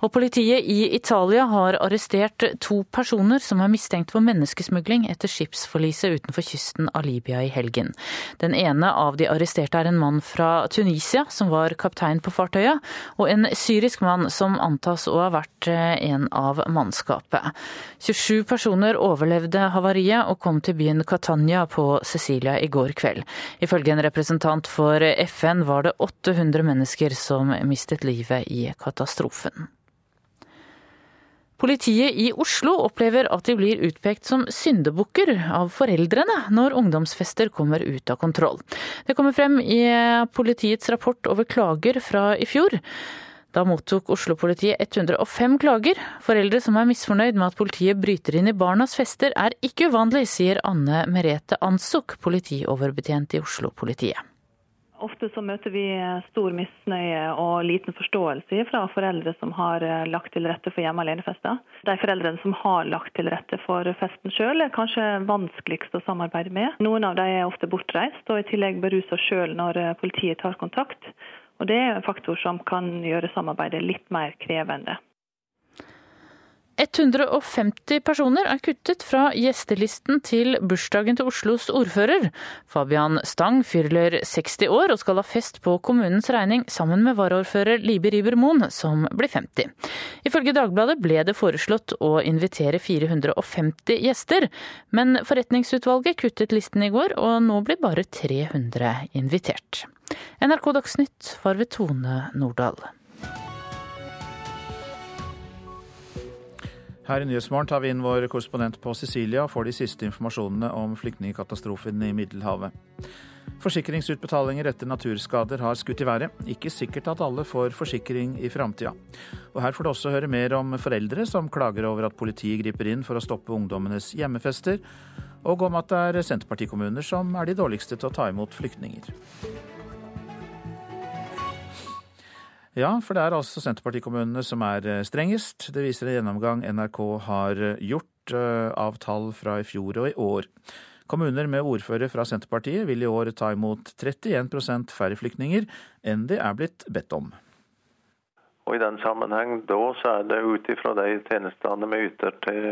Og politiet i Italia har arrestert to personer som er mistenkt for menneskesmugling etter skipsforliset utenfor kysten av Libya i helgen. Den ene av de arresterte er en mann fra Tunisia som var kaptein på fartøyet, og en syrisk mann som antas å ha vært eh, en av mannskapet. 27 personer overlevde havariet og kom til byen Catania på Sicilia i går kveld. Ifølge en representant for FN var det 800 mennesker som mistet livet i katastrofen. Politiet i Oslo opplever at de blir utpekt som syndebukker av foreldrene når ungdomsfester kommer ut av kontroll. Det kommer frem i politiets rapport over klager fra i fjor. Da mottok Oslo-politiet 105 klager. Foreldre som er misfornøyd med at politiet bryter inn i barnas fester er ikke uvanlig, sier Anne Merete Ansuk, politioverbetjent i Oslo-politiet. Ofte så møter vi stor misnøye og liten forståelse fra foreldre som har eh, lagt til rette for hjemme alene-fester. De foreldrene som har lagt til rette for festen sjøl, er kanskje vanskeligst å samarbeide med. Noen av dem er ofte bortreist og i tillegg berusa sjøl når eh, politiet tar kontakt. Og Det er en faktor som kan gjøre samarbeidet litt mer krevende. 150 personer er kuttet fra gjestelisten til bursdagen til Oslos ordfører. Fabian Stang fyller 60 år og skal ha fest på kommunens regning sammen med varaordfører Libe Riiber Moen, som blir 50. Ifølge Dagbladet ble det foreslått å invitere 450 gjester, men forretningsutvalget kuttet listen i går, og nå blir bare 300 invitert. NRK Dagsnytt var ved Tone Nordahl. Her i Nyhetsmorgen tar vi inn vår korrespondent på Sicilia og får de siste informasjonene om flyktningkatastrofen i Middelhavet. Forsikringsutbetalinger etter naturskader har skutt i været. Ikke sikkert at alle får forsikring i framtida. Og her får du også høre mer om foreldre som klager over at politiet griper inn for å stoppe ungdommenes hjemmefester, og om at det er Senterpartikommuner som er de dårligste til å ta imot flyktninger. Ja, for det er altså Senterpartikommunene som er eh, strengest. Det viser en gjennomgang NRK har eh, gjort eh, av tall fra i fjor og i år. Kommuner med ordfører fra Senterpartiet vil i år ta imot 31 færre flyktninger enn de er blitt bedt om. Og I den sammenheng da så er det ut ifra de tjenestene vi yter til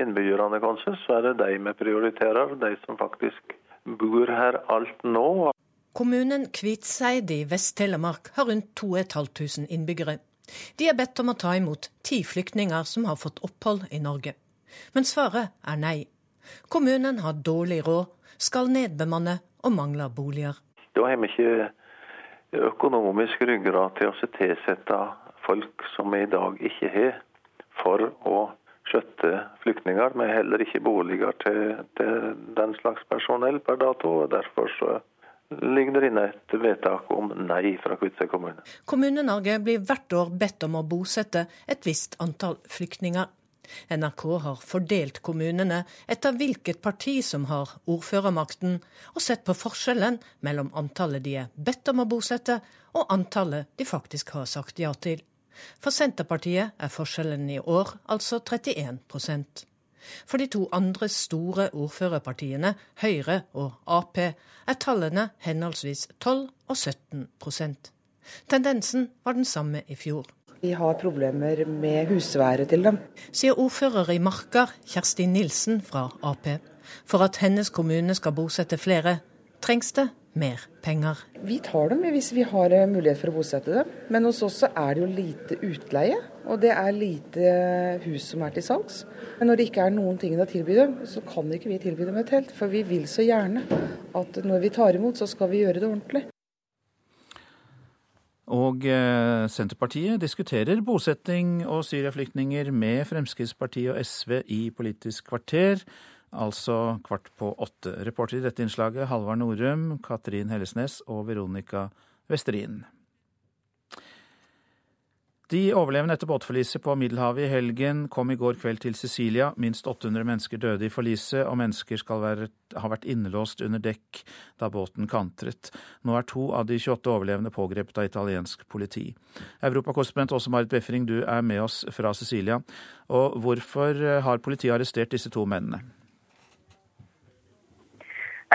innbyggerne våre, så er det de vi prioriterer. De som faktisk bor her alt nå. Kommunen Kvitseid i Vest-Telemark har rundt 2500 innbyggere. De er bedt om å ta imot ti flyktninger som har fått opphold i Norge. Men svaret er nei. Kommunen har dårlig råd, skal nedbemanne og mangler boliger. Da har vi ikke økonomisk ryggrad til å tilsette folk som vi i dag ikke har, for å skjøtte flyktninger. Vi har heller ikke boliger til, til den slags personell per dato. og Derfor så ligger det inne et vedtak om nei fra Kvitsøy kommune. Kommune-Norge blir hvert år bedt om å bosette et visst antall flyktninger. NRK har fordelt kommunene etter hvilket parti som har ordførermakten, og sett på forskjellen mellom antallet de er bedt om å bosette, og antallet de faktisk har sagt ja til. For Senterpartiet er forskjellen i år altså 31 for de to andre store ordførerpartiene, Høyre og Ap, er tallene henholdsvis 12 og 17% Tendensen var den samme i fjor. Vi har problemer med husværet til dem. Sier ordfører i Marker, Kjersti Nilsen fra Ap. For at hennes kommune skal bosette flere, trengs det mer penger. Vi tar dem hvis vi har eh, mulighet for å bosette dem. Men hos oss er det jo lite utleie, og det er lite hus som er til salgs. Men når det ikke er noen ting å tilby dem, så kan ikke vi tilby dem et telt. For vi vil så gjerne at når vi tar imot, så skal vi gjøre det ordentlig. Og eh, Senterpartiet diskuterer bosetting og syriaflyktninger med Fremskrittspartiet og SV i Politisk kvarter, altså kvart på åtte. Reporter i dette innslaget Halvard Norum, Katrin Hellesnes og Veronica Westerin. De overlevende etter båtforliset på Middelhavet i helgen kom i går kveld til Sicilia. Minst 800 mennesker døde i forliset, og mennesker skal være, ha vært innelåst under dekk da båten kantret. Nå er to av de 28 overlevende pågrepet av italiensk politi. Europakorrespondent Åse Marit Befring, du er med oss fra Sicilia. Og hvorfor har politiet arrestert disse to mennene?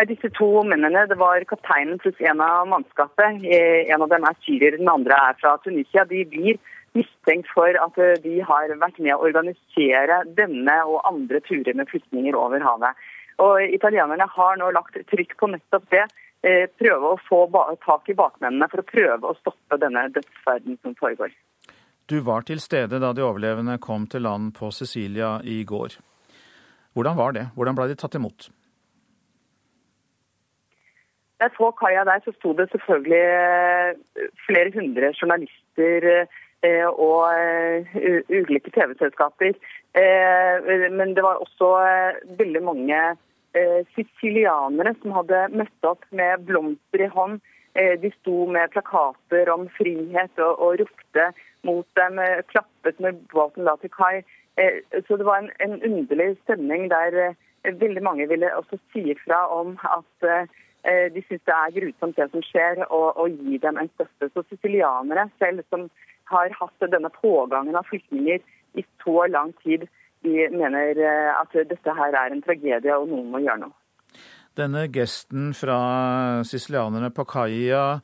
Disse to mennene det var kapteinen pluss en av mannskapet. En av dem er syrer, den andre er fra Tunisia. De blir mistenkt for at de har vært med å organisere denne og andre turer med flyktninger over havet. Og Italienerne har nå lagt trykk på nettopp det. Prøve å få tak i bakmennene for å prøve å stoppe denne dødsferden som foregår. Du var til stede da de overlevende kom til land på Sicilia i går. Hvordan var det? Hvordan ble de tatt imot? Da jeg så kaia der, så sto det selvfølgelig flere hundre journalister og ulike TV-selskaper. Men det var også veldig mange sicilianere som hadde møtt opp med blomster i hånd. De sto med plakater om frihet og, og ropte mot dem, klappet med båten da til kai. Så det var en, en underlig stemning der veldig mange ville også si ifra om at de syns det er grusomt det som skjer, og, og gi dem en støtte. Så sicilianere selv, som har hatt denne pågangen av flyktninger i så lang tid, de mener at dette her er en tragedie, og noen må gjøre noe. Denne gesten fra sicilianerne kaia,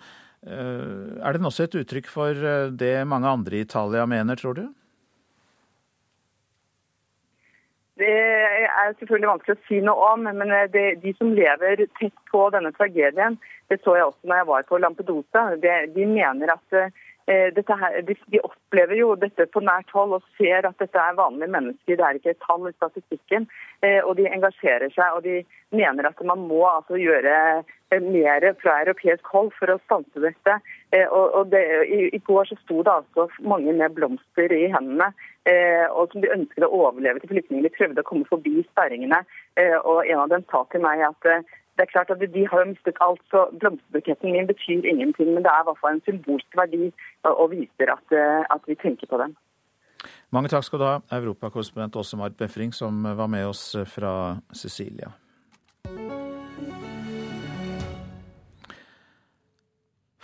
er den også et uttrykk for det mange andre i Italia mener, tror du? Det er selvfølgelig vanskelig å si noe om, men det, de som lever tett på denne tragedien, det så jeg også når jeg var på Lampedusa, det, de mener at eh, her, de, de, opplever jo dette på nært hold og ser at dette er vanlige mennesker, det er ikke et tall i statistikken. Eh, og de engasjerer seg, og de mener at man må altså gjøre mer fra europeisk hold for å stanse dette. Eh, og, og det, i, i, går så sto det altså mange med blomster i hendene eh, og som de ønsket å overleve til flyktningene. De prøvde å komme forbi sperringene. Eh, og en av dem sa til meg at eh, det er klart at de har mistet alt, så blomsterbuketten min betyr ingenting. Men det er i hvert fall en symbolsk verdi og, viser at, eh, at, vi tenker på dem. Mange takk skal du ha, europakorrespondent Åse Marit Befring, som var med oss fra Sicilia.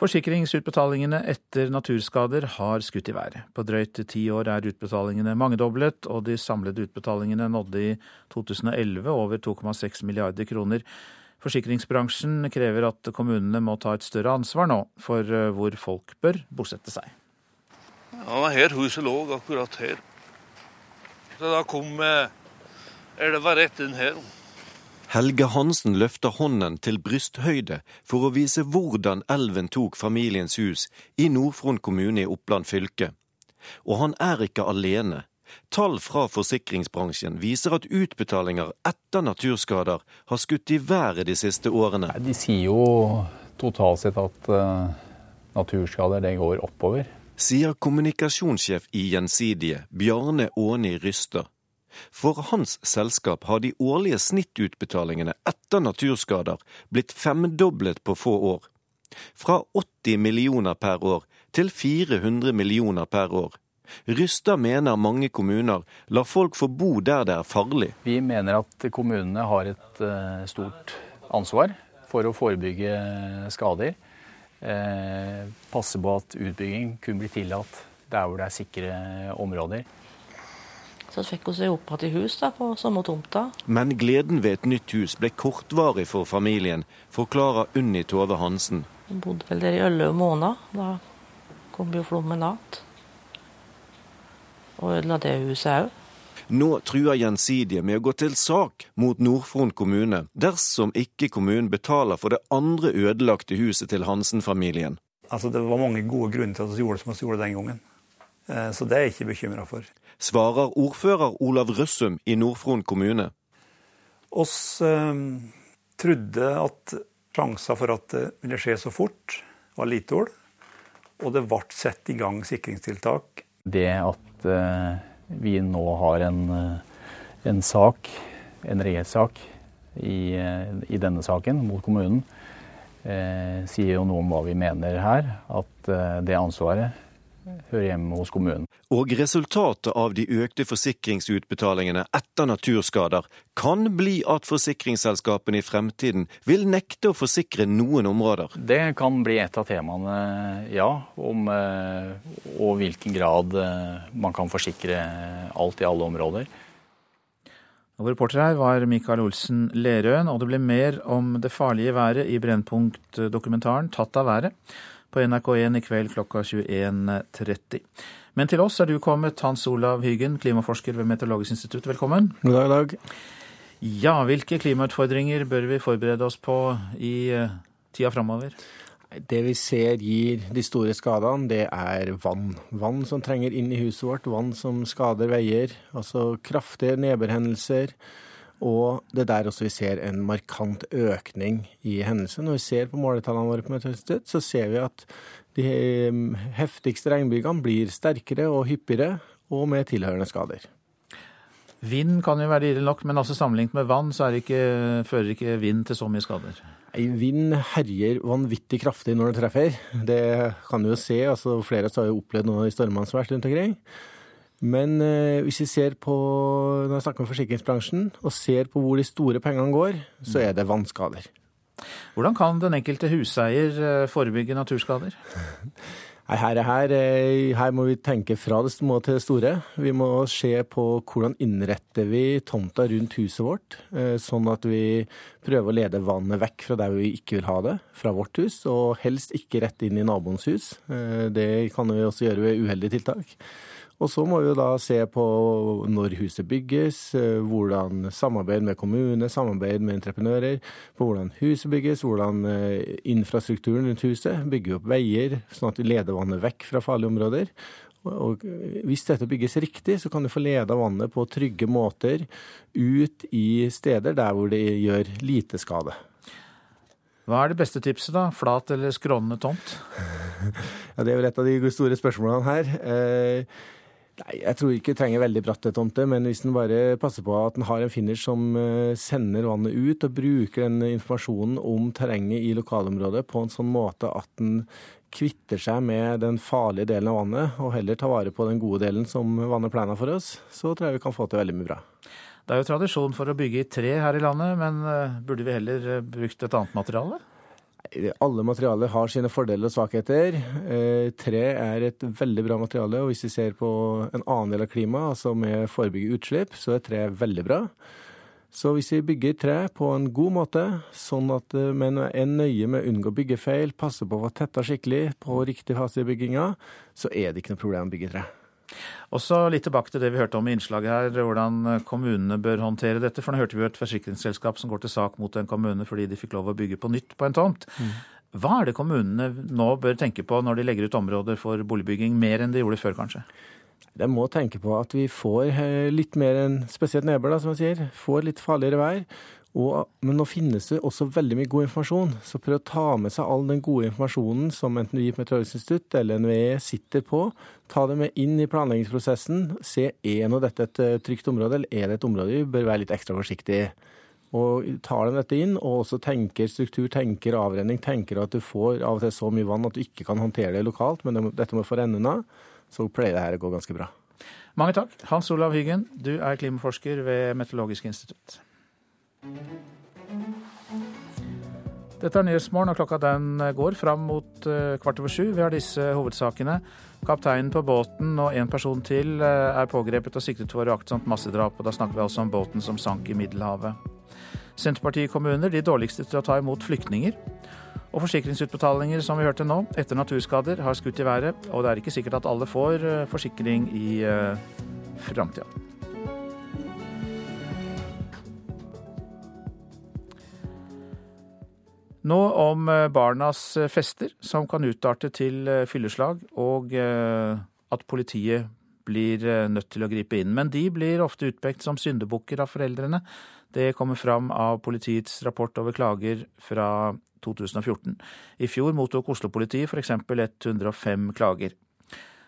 Forsikringsutbetalingene etter naturskader har skutt i været. På drøyt ti år er utbetalingene mangedoblet, og de samlede utbetalingene nådde i 2011 over 2,6 milliarder kroner. Forsikringsbransjen krever at kommunene må ta et større ansvar nå for hvor folk bør bosette seg. Ja, her huset lå akkurat her. Så da kom elva rett inn her. Helge Hansen løfter hånden til brysthøyde for å vise hvordan elven tok familiens hus i Nord-Fron kommune i Oppland fylke. Og han er ikke alene. Tall fra forsikringsbransjen viser at utbetalinger etter naturskader har skutt i været de siste årene. De sier jo totalt sett at uh, naturskader det går oppover. Sier kommunikasjonssjef i Gjensidige, Bjarne Åni Ryster. For hans selskap har de årlige snittutbetalingene etter naturskader blitt femdoblet på få år. Fra 80 millioner per år til 400 millioner per år. Rystad mener mange kommuner lar folk få bo der det er farlig. Vi mener at kommunene har et uh, stort ansvar for å forebygge skader. Uh, passe på at utbygging kun blir tillatt der hvor det er sikre områder. Så fikk hun seg opp i hus da, på samme tomta. Men gleden ved et nytt hus ble kortvarig for familien, forklarer Unni Tove Hansen. Hun bodde vel der i elleve måneder. Da kom jo flommen igjen. Og ødela det huset òg. Nå truer Gjensidige med å gå til sak mot Nord-Fron kommune dersom ikke kommunen betaler for det andre ødelagte huset til Hansen-familien. Altså, det var mange gode grunner til at vi gjorde det som vi gjorde den gangen. Eh, så det er jeg ikke bekymra for. Svarer ordfører Olav Røssum i Nord-Fron kommune. Oss eh, trodde at sjansen for at det ville skje så fort, var lite ord. Og det ble satt i gang sikringstiltak. Det at eh, vi nå har en, eh, en sak, en rettssak, i, eh, i, denne saken mot kommunen, eh, sier jo noe om hva vi mener her. At eh, det ansvaret hører hjemme hos kommunen. Og resultatet av de økte forsikringsutbetalingene etter naturskader kan bli at forsikringsselskapene i fremtiden vil nekte å forsikre noen områder. Det kan bli et av temaene, ja. Om og hvilken grad man kan forsikre alt i alle områder. Og reporter her var Mikael Olsen Lerøen, og det ble mer om det farlige været i Brennpunkt-dokumentaren 'Tatt av været' på NRK1 i kveld klokka 21.30. Men til oss er du kommet, Hans Olav Hyggen, klimaforsker ved Meteorologisk institutt. Velkommen. God dag, dag. Ja, hvilke klimautfordringer bør vi forberede oss på i tida framover? Det vi ser gir de store skadene, det er vann. Vann som trenger inn i huset vårt, vann som skader veier. Altså kraftige nedbørhendelser. Og det er der også vi ser en markant økning i hendelser. Når vi ser på måletallene våre på Meteorologisk så ser vi at de heftigste regnbygene blir sterkere og hyppigere, og med tilhørende skader. Vind kan jo være ille nok, men altså sammenlignet med vann, så ikke, fører ikke vind til så mye skader? Vind herjer vanvittig kraftig når det treffer. Det kan du jo se. altså Flere av oss har jo opplevd noe i stormene som har vært rundt omkring. Men eh, hvis vi ser på når jeg snakker om forsikringsbransjen, og ser på hvor de store pengene går, så er det vannskader. Hvordan kan den enkelte huseier forebygge naturskader? Her, her, her, må vi tenke fra det små til det store. Vi må se på hvordan innretter vi tomta rundt huset vårt, sånn at vi prøver å lede vannet vekk fra der vi ikke vil ha det, fra vårt hus, og helst ikke rett inn i naboens hus. Det kan vi også gjøre ved uheldige tiltak. Og så må vi jo da se på når huset bygges, hvordan samarbeid med kommune, samarbeid med entreprenører, på hvordan huset bygges, hvordan infrastrukturen rundt huset, bygger opp veier, sånn at vi leder vannet vekk fra farlige områder. Og hvis dette bygges riktig, så kan du få leda vannet på trygge måter ut i steder der hvor det gjør lite skade. Hva er det beste tipset, da? Flat eller skrånende tomt? ja, Det er vel et av de store spørsmålene her. Eh, Nei, Jeg tror ikke det trenger veldig bratte tomter, men hvis en bare passer på at en har en finish som sender vannet ut, og bruker den informasjonen om terrenget i lokalområdet på en sånn måte at en kvitter seg med den farlige delen av vannet, og heller tar vare på den gode delen som vannet plener for oss, så tror jeg vi kan få til veldig mye bra. Det er jo tradisjon for å bygge i tre her i landet, men burde vi heller brukt et annet materiale? Alle materialer har sine fordeler og svakheter. Tre er et veldig bra materiale, og hvis vi ser på en annen del av klimaet, altså med forebygge utslipp, så er tre veldig bra. Så hvis vi bygger tre på en god måte, sånn at men er nøye med å unngå byggefeil, passer på å være tetta skikkelig på riktig fase i bygginga, så er det ikke noe problem å bygge tre. Også litt tilbake til det vi hørte om i innslaget her, hvordan kommunene bør håndtere dette. For nå hørte vi jo et forsikringsselskap som går til sak mot en kommune fordi de fikk lov å bygge på nytt på en tomt. Hva er det kommunene nå bør tenke på når de legger ut områder for boligbygging, mer enn de gjorde før, kanskje? De må tenke på at vi får litt mer enn spesielt nedbør, som jeg sier. Får litt farligere vær. Og, men nå finnes det også veldig mye god informasjon, så prøv å ta med seg all den gode informasjonen som enten vi på Meteorologisk institutt eller NVE sitter på. Ta det med inn i planleggingsprosessen. Se er nå dette et trygt område, eller er det et område vi bør være litt ekstra forsiktige i. Og tar de dette inn, og også tenker struktur, tenker avrenning, tenker at du får av og til så mye vann at du ikke kan håndtere det lokalt, men dette må få renne unna, så pleier det her å gå ganske bra. Mange takk. Hans Olav Hyggen, du er klimaforsker ved Meteorologisk institutt. Dette er Nyhetsmorgen, og klokka den går fram mot kvart over sju. Vi har disse hovedsakene. Kapteinen på båten og en person til er pågrepet og siktet for uaktsomt massedrap. og Da snakker vi altså om båten som sank i Middelhavet. Senterpartikommuner de dårligste til å ta imot flyktninger. Og forsikringsutbetalinger, som vi hørte nå, etter naturskader har skutt i været. Og det er ikke sikkert at alle får forsikring i framtida. Nå om eh, barnas fester som kan utarte til fylleslag, og at politiet blir nødt til å gripe inn. Men de blir ofte utpekt som syndebukker av foreldrene. Det kommer fram av politiets rapport over klager fra 2014. I fjor mottok Oslo-politiet f.eks. 105 klager.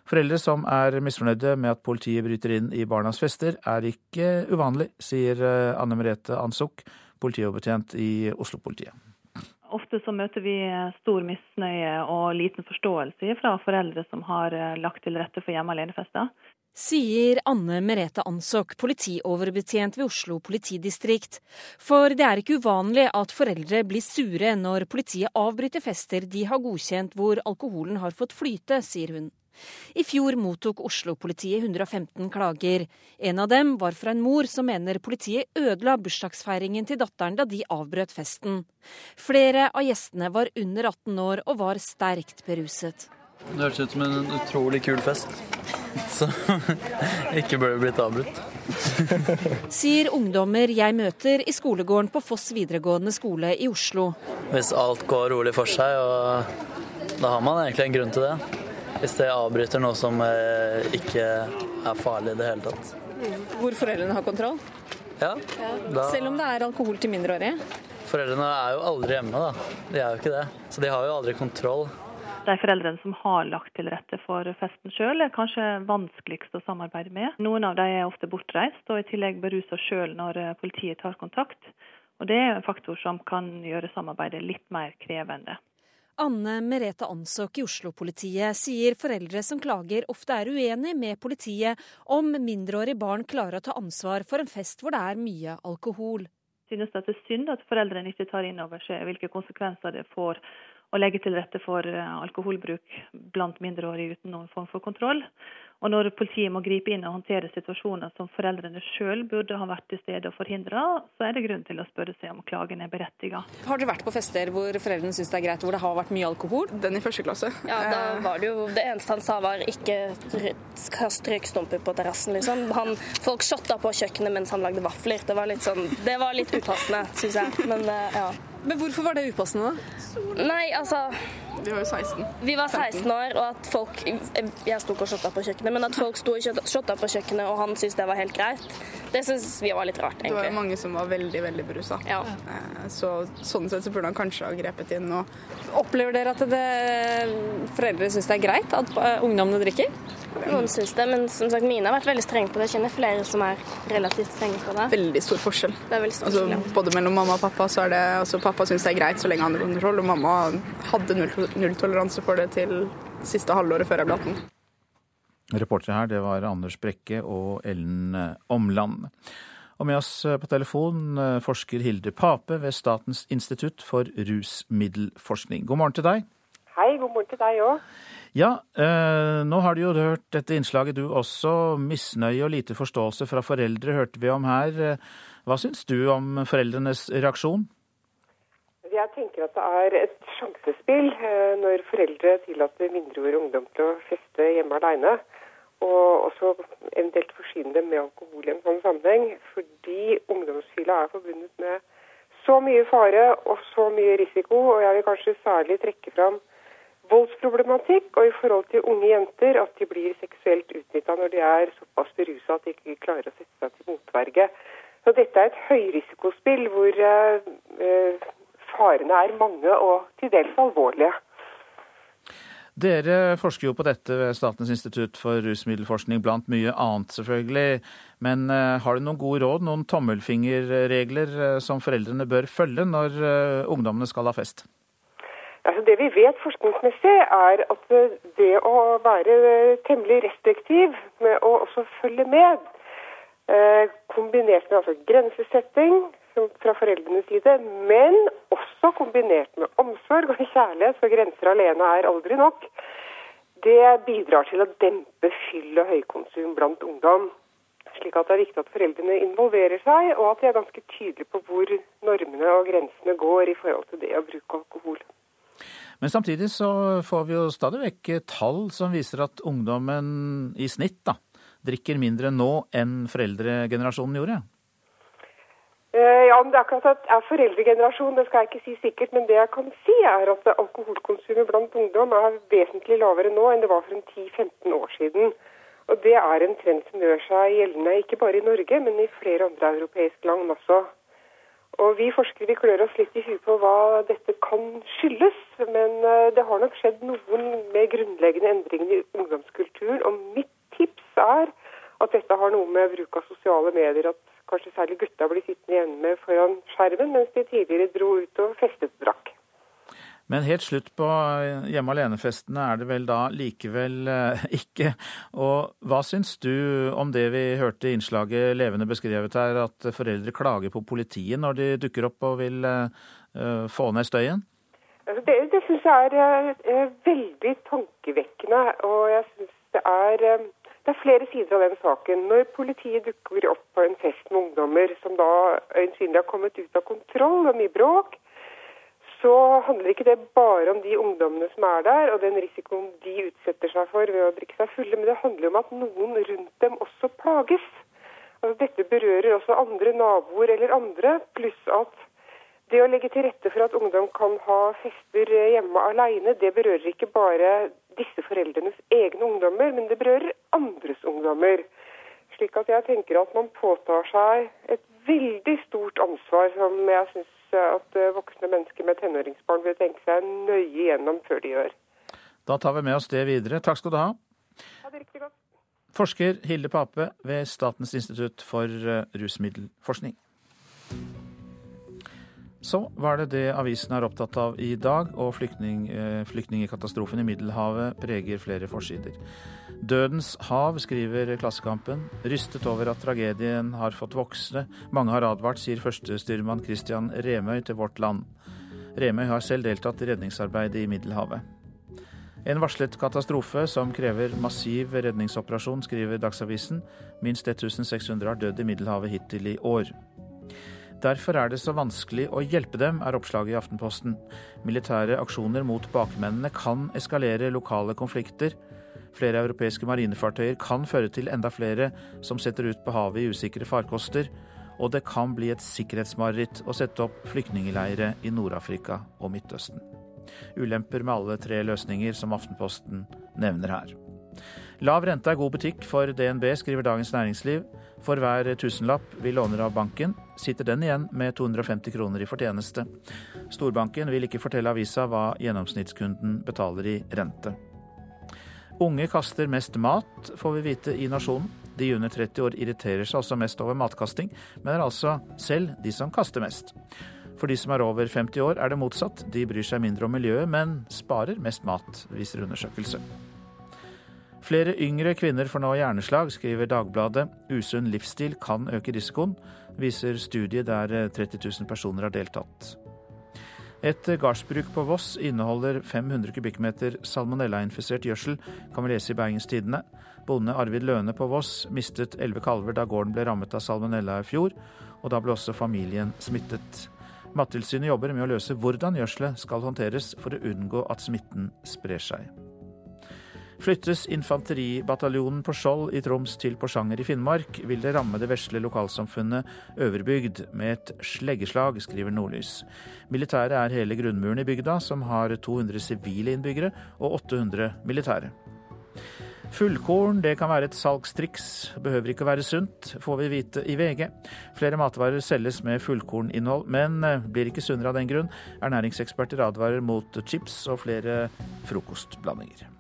Foreldre som er misfornøyde med at politiet bryter inn i barnas fester, er ikke uvanlig, sier eh, Anne Merete Ansuk, politioverbetjent i Oslo-politiet. Ofte så møter vi stor misnøye og liten forståelse fra foreldre som har eh, lagt til rette for hjemme alenefester. Sier Anne Merete Ansok, politioverbetjent ved Oslo politidistrikt. For det er ikke uvanlig at foreldre blir sure når politiet avbryter fester de har godkjent hvor alkoholen har fått flyte, sier hun. I fjor mottok Oslo-politiet 115 klager. En av dem var fra en mor som mener politiet ødela bursdagsfeiringen til datteren da de avbrøt festen. Flere av gjestene var under 18 år og var sterkt beruset. Det hørtes ut som en utrolig kul fest, så ikke burde blitt avbrutt. Sier ungdommer jeg møter i skolegården på Foss videregående skole i Oslo. Hvis alt går rolig for seg, og da har man egentlig en grunn til det. Hvis det avbryter noe som eh, ikke er farlig i det hele tatt. Hvor foreldrene har kontroll? Ja. Da... Selv om det er alkohol til mindreårige? Foreldrene er jo aldri hjemme, da. De er jo ikke det. Så de har jo aldri kontroll. De foreldrene som har lagt til rette for festen sjøl, er kanskje vanskeligst å samarbeide med. Noen av dem er ofte bortreist og i tillegg berusa sjøl når eh, politiet tar kontakt. Og Det er en faktor som kan gjøre samarbeidet litt mer krevende. Anne Merete Ansok i Oslo-politiet sier foreldre som klager ofte er uenig med politiet om mindreårige barn klarer å ta ansvar for en fest hvor det er mye alkohol. Synes det er synd at foreldrene ikke tar inn over seg hvilke konsekvenser det får å legge til rette for eh, alkoholbruk blant mindreårige uten noen form for kontroll. Og når politiet må gripe inn og håndtere situasjoner som foreldrene sjøl burde ha vært til stede og forhindra, så er det grunn til å spørre seg om klagen er berettiget. Har dere vært på fester hvor foreldrene syns det er greit, hvor det har vært mye alkohol? Den i første klasse. Ja, da var det jo Det eneste han sa var ikke kast røykstumper på terrassen, liksom. Han, folk shotta på kjøkkenet mens han lagde vafler. Det var litt sånn Det var litt upassende, syns jeg. Men eh, ja. Men hvorfor var det upassende, da? Nei, altså Vi var jo 16. Vi var 16 år, og at folk Jeg sto ikke og shotta på kjøkkenet, men at folk sto og shotta på kjøkkenet, og han syntes det var helt greit, det syns vi var litt rart, egentlig. Det var jo mange som var veldig, veldig berusa. Ja. Eh, så sånn sett så burde han kanskje ha grepet inn og Opplever dere at det, foreldre syns det er greit at eh, ungdommene drikker? Noen syns det, men som sagt, mine har vært veldig strenge på det. Jeg kjenner flere som er relativt strenge på det. Veldig stor forskjell. Det er veldig stor altså, forskjell, ja. Både mellom mamma og pappa så er det altså, Pappa syns det er greit så lenge han har kontroll, og mamma hadde nulltoleranse for det til siste halvåret før jeg ble 18. Reportere her, det var Anders Brekke og Ellen Omland. Og med oss på telefon eh, forsker Hilde Pape ved Statens institutt for rusmiddelforskning. God morgen til deg. Hei, god morgen til deg òg. Ja, eh, nå har du jo hørt dette innslaget du også. Misnøye og lite forståelse fra foreldre hørte vi om her. Hva syns du om foreldrenes reaksjon? Jeg tenker at det er et sjansespill eh, når foreldre tillater mindreårige ungdom til å feste hjemme alene. Og også eventuelt forsyne dem med alkohol i en sånn sammenheng. Fordi ungdomsfylla er forbundet med så mye fare og så mye risiko. Og jeg vil kanskje særlig trekke fram voldsproblematikk og i forhold til unge jenter at de blir seksuelt utnytta når de er såpass berusa at de ikke klarer å sette seg til motverge. Så dette er et høyrisikospill hvor eh, farene er mange og til dels alvorlige. Dere forsker jo på dette ved Statens institutt for rusmiddelforskning, blant mye annet selvfølgelig. Men eh, har du noen gode råd, noen tommelfingerregler eh, som foreldrene bør følge når eh, ungdommene skal ha fest? Altså det vi vet forskningsmessig, er at det å være temmelig restriktiv med å også følge med, kombinert med altså grensesetting fra foreldrenes side, men også kombinert med omsorg og kjærlighet, for grenser alene er aldri nok, det bidrar til å dempe fyll og høykonsum blant ungdom. Slik at det er viktig at foreldrene involverer seg, og at de er ganske tydelige på hvor normene og grensene går i forhold til det å bruke alkohol. Men samtidig så får vi jo stadig vekk tall som viser at ungdommen i snitt da, drikker mindre nå enn foreldregenerasjonen gjorde. Eh, ja, men det er akkurat at er foreldregenerasjon, det skal jeg ikke si sikkert, men det jeg kan si er at alkoholkonsumet blant ungdom er vesentlig lavere nå enn det var for en 10-15 år siden. Og det er en trend som gjør seg gjeldende ikke bare i Norge, men i flere andre europeiske land også. Og Vi forskere vi klør oss litt i huet på hva dette kan skyldes, men eh, det har nok skjedd noen med grunnleggende endringer i ungdomskulturen. Og mitt tips er at dette har noe med bruk av sosiale medier at kanskje særlig gutta blir sittende hjemme foran skjermen, mens de tidligere dro ut og festet og drakk. Men helt slutt på hjemme alene-festene er det vel da likevel eh, ikke. Og hva syns du om det vi hørte i innslaget levende beskrevet her, at foreldre klager på politiet når de dukker opp og vil uh, få ned støyen? Altså det det syns jeg er, veldig tankevekkende. Og jeg syns det er det er flere sider av den saken. Når politiet dukker opp på en fest med ungdommer som da øyensynlig har kommet ut av kontroll og mye bråk, så handler ikke det bare om de ungdommene som er der, og den risikoen de utsetter seg for ved å drikke seg fulle, men det handler om at noen rundt dem også plages. Altså, dette berører også andre naboer eller andre, pluss at det å legge til rette for at ungdom kan ha fester hjemme alene, det berører ikke bare disse foreldrenes egne ungdommer, men det berører andres ungdommer. Slik at jeg tenker at man påtar seg et veldig stort ansvar som jeg syns at eh, voksne mennesker med tenåringsbarn vil tenke seg nøye gjennom før de gjør. Da tar vi med oss det videre. Takk skal du ha. Ha det riktig godt. Forsker Hilde Pape ved Statens institutt for eh, rusmiddelforskning. Så var det det avisen er opptatt av i dag, og flyktning, eh, flyktningkatastrofen i Middelhavet preger flere forsider. Dødens hav, skriver Klassekampen. Rystet over at tragedien har fått voksne. Mange har advart, sier førstestyrmann Christian Remøy til Vårt Land. Remøy har selv deltatt i redningsarbeidet i Middelhavet. En varslet katastrofe som krever massiv redningsoperasjon, skriver Dagsavisen. Minst 1600 har dødd i Middelhavet hittil i år. Derfor er det så vanskelig å hjelpe dem, er oppslaget i Aftenposten. Militære aksjoner mot bakmennene kan eskalere lokale konflikter. Flere europeiske marinefartøyer kan føre til enda flere som setter ut på havet i usikre farkoster. Og det kan bli et sikkerhetsmareritt å sette opp flyktningleire i Nord-Afrika og Midtøsten. Ulemper med alle tre løsninger som Aftenposten nevner her. Lav rente er god butikk for DNB, skriver Dagens Næringsliv. For hver tusenlapp vi låner av banken, sitter den igjen med 250 kroner i fortjeneste. Storbanken vil ikke fortelle avisa hva gjennomsnittskunden betaler i rente. Unge kaster mest mat, får vi vite i Nasjonen. De under 30 år irriterer seg også mest over matkasting, men er altså selv de som kaster mest. For de som er over 50 år er det motsatt. De bryr seg mindre om miljøet, men sparer mest mat, viser undersøkelse. Flere yngre kvinner får nå hjerneslag, skriver Dagbladet. Usunn livsstil kan øke risikoen, viser studie der 30 000 personer har deltatt. Et gardsbruk på Voss inneholder 500 kubikkmeter salmonellainfisert gjødsel, kan vi lese i Bergens Tidende. Bonde Arvid Løne på Voss mistet elleve kalver da gården ble rammet av salmonella i fjor, og da ble også familien smittet. Mattilsynet jobber med å løse hvordan gjødselet skal håndteres for å unngå at smitten sprer seg. Flyttes infanteribataljonen på Skjold i Troms til Porsanger i Finnmark, vil det ramme det vesle lokalsamfunnet Øverbygd med et sleggeslag, skriver Nordlys. Militæret er hele grunnmuren i bygda, som har 200 sivile innbyggere og 800 militære. Fullkorn det kan være et salgstriks, behøver ikke å være sunt, får vi vite i VG. Flere matvarer selges med fullkorninnhold, men eh, blir ikke sunnere av den grunn. Ernæringseksperter advarer mot chips og flere frokostblandinger.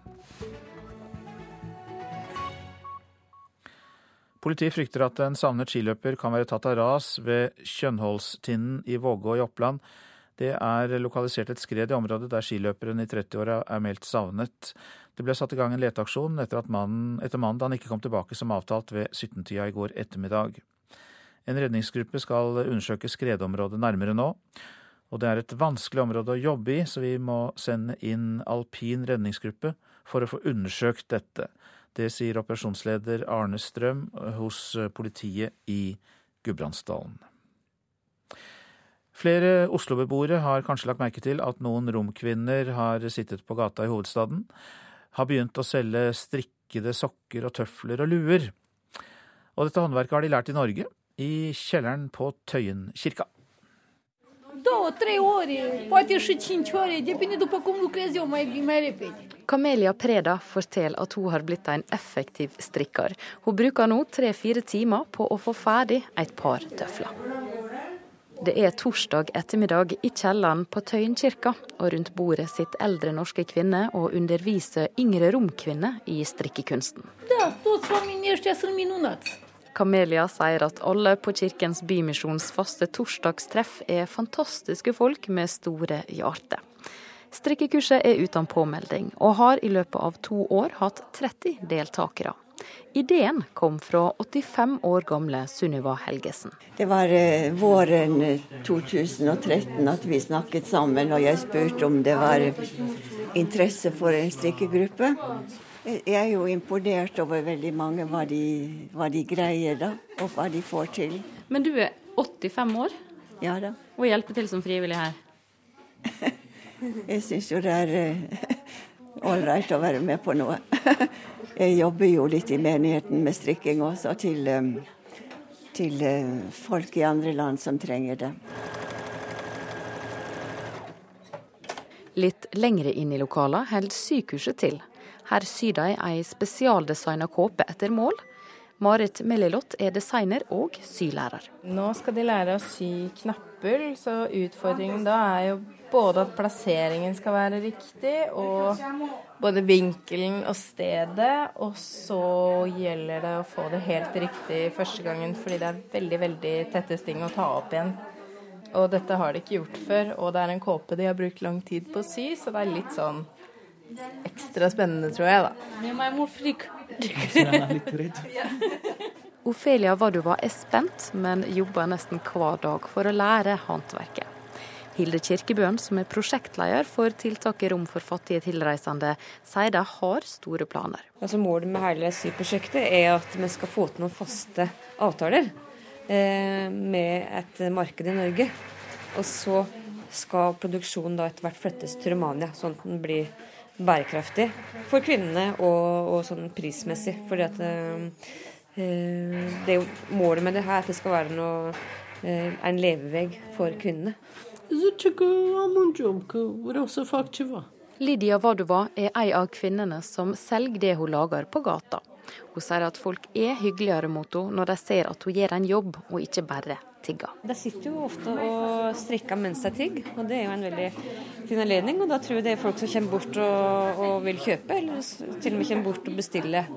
Politiet frykter at en savnet skiløper kan være tatt av ras ved Kjønholstinden i Vågå i Oppland. Det er lokalisert et skred i området der skiløperen i 30-åra er meldt savnet. Det ble satt i gang en leteaksjon etter, at mannen, da han ikke kom tilbake som avtalt ved 17-tida i går ettermiddag. En redningsgruppe skal undersøke skredområdet nærmere nå. Og det er et vanskelig område å jobbe i, så vi må sende inn alpin redningsgruppe for å få undersøkt dette. Det sier operasjonsleder Arne Strøm hos politiet i Gudbrandsdalen. Flere Oslo-beboere har kanskje lagt merke til at noen romkvinner har sittet på gata i hovedstaden, har begynt å selge strikkede sokker og tøfler og luer. Og dette håndverket har de lært i Norge. i kjelleren på Tøyen kirka. Kamelia Preda forteller at hun har blitt en effektiv strikker. Hun bruker nå tre-fire timer på å få ferdig et par tøfler. Det er torsdag ettermiddag i kjelleren på Tøyenkirka, og rundt bordet sitter eldre norske kvinner og underviser yngre romkvinner i strikkekunsten. Kamelia sier at alle på Kirkens Bymisjons faste torsdagstreff er fantastiske folk med store hjerter. Strikkekurset er uten påmelding, og har i løpet av to år hatt 30 deltakere. Ideen kom fra 85 år gamle Sunniva Helgesen. Det var eh, våren 2013 at vi snakket sammen, og jeg spurte om det var interesse for en strikkegruppe. Jeg er jo imponert over veldig mange, hva de, hva de greier da, og hva de får til. Men du er 85 år Ja da. og hjelper til som frivillig her. Jeg syns jo det er ålreit å være med på noe. Jeg jobber jo litt i menigheten med strikking også, til, eh, til eh, folk i andre land som trenger det. Litt lengre inn i lokalet holder sykehuset til. Her syr de ei spesialdesigna kåpe etter mål. Marit Melilot er designer og sylærer. Nå skal de lære å sy knapper, så utfordringen da er jo både at plasseringen skal være riktig, og både vinkelen og stedet. Og så gjelder det å få det helt riktig første gangen, fordi det er veldig, veldig tette sting å ta opp igjen. Og dette har de ikke gjort før, og det er en kåpe de har brukt lang tid på å sy, så det er litt sånn ekstra spennende, tror jeg, da. Ofelia Vadova er spent, men jobber nesten hver dag for å lære håndverket. Hilde Kirkebøen, som er prosjektleder for tiltaket Rom for fattige tilreisende, sier de har store planer. Altså målet med hele syprosjektet er at vi skal få til noen faste avtaler eh, med et marked i Norge. Og så skal produksjonen da etter hvert flyttes til Romania, sånn at den blir bærekraftig for kvinnene og, og sånn prismessig. Fordi at eh, det er jo målet med det her at det skal være noe, eh, en levevegg for kvinnene. Lydia Vadova er ei av kvinnene som selger det hun lager på gata. Hun sier at folk er hyggeligere mot henne når de ser at hun gjør en jobb, og ikke bare tigger. De sitter jo ofte og strikker mens de tigger, og det er jo en veldig fin anledning. Og da tror jeg det er folk som kommer bort og, og vil kjøpe, eller til og med kommer bort og bestiller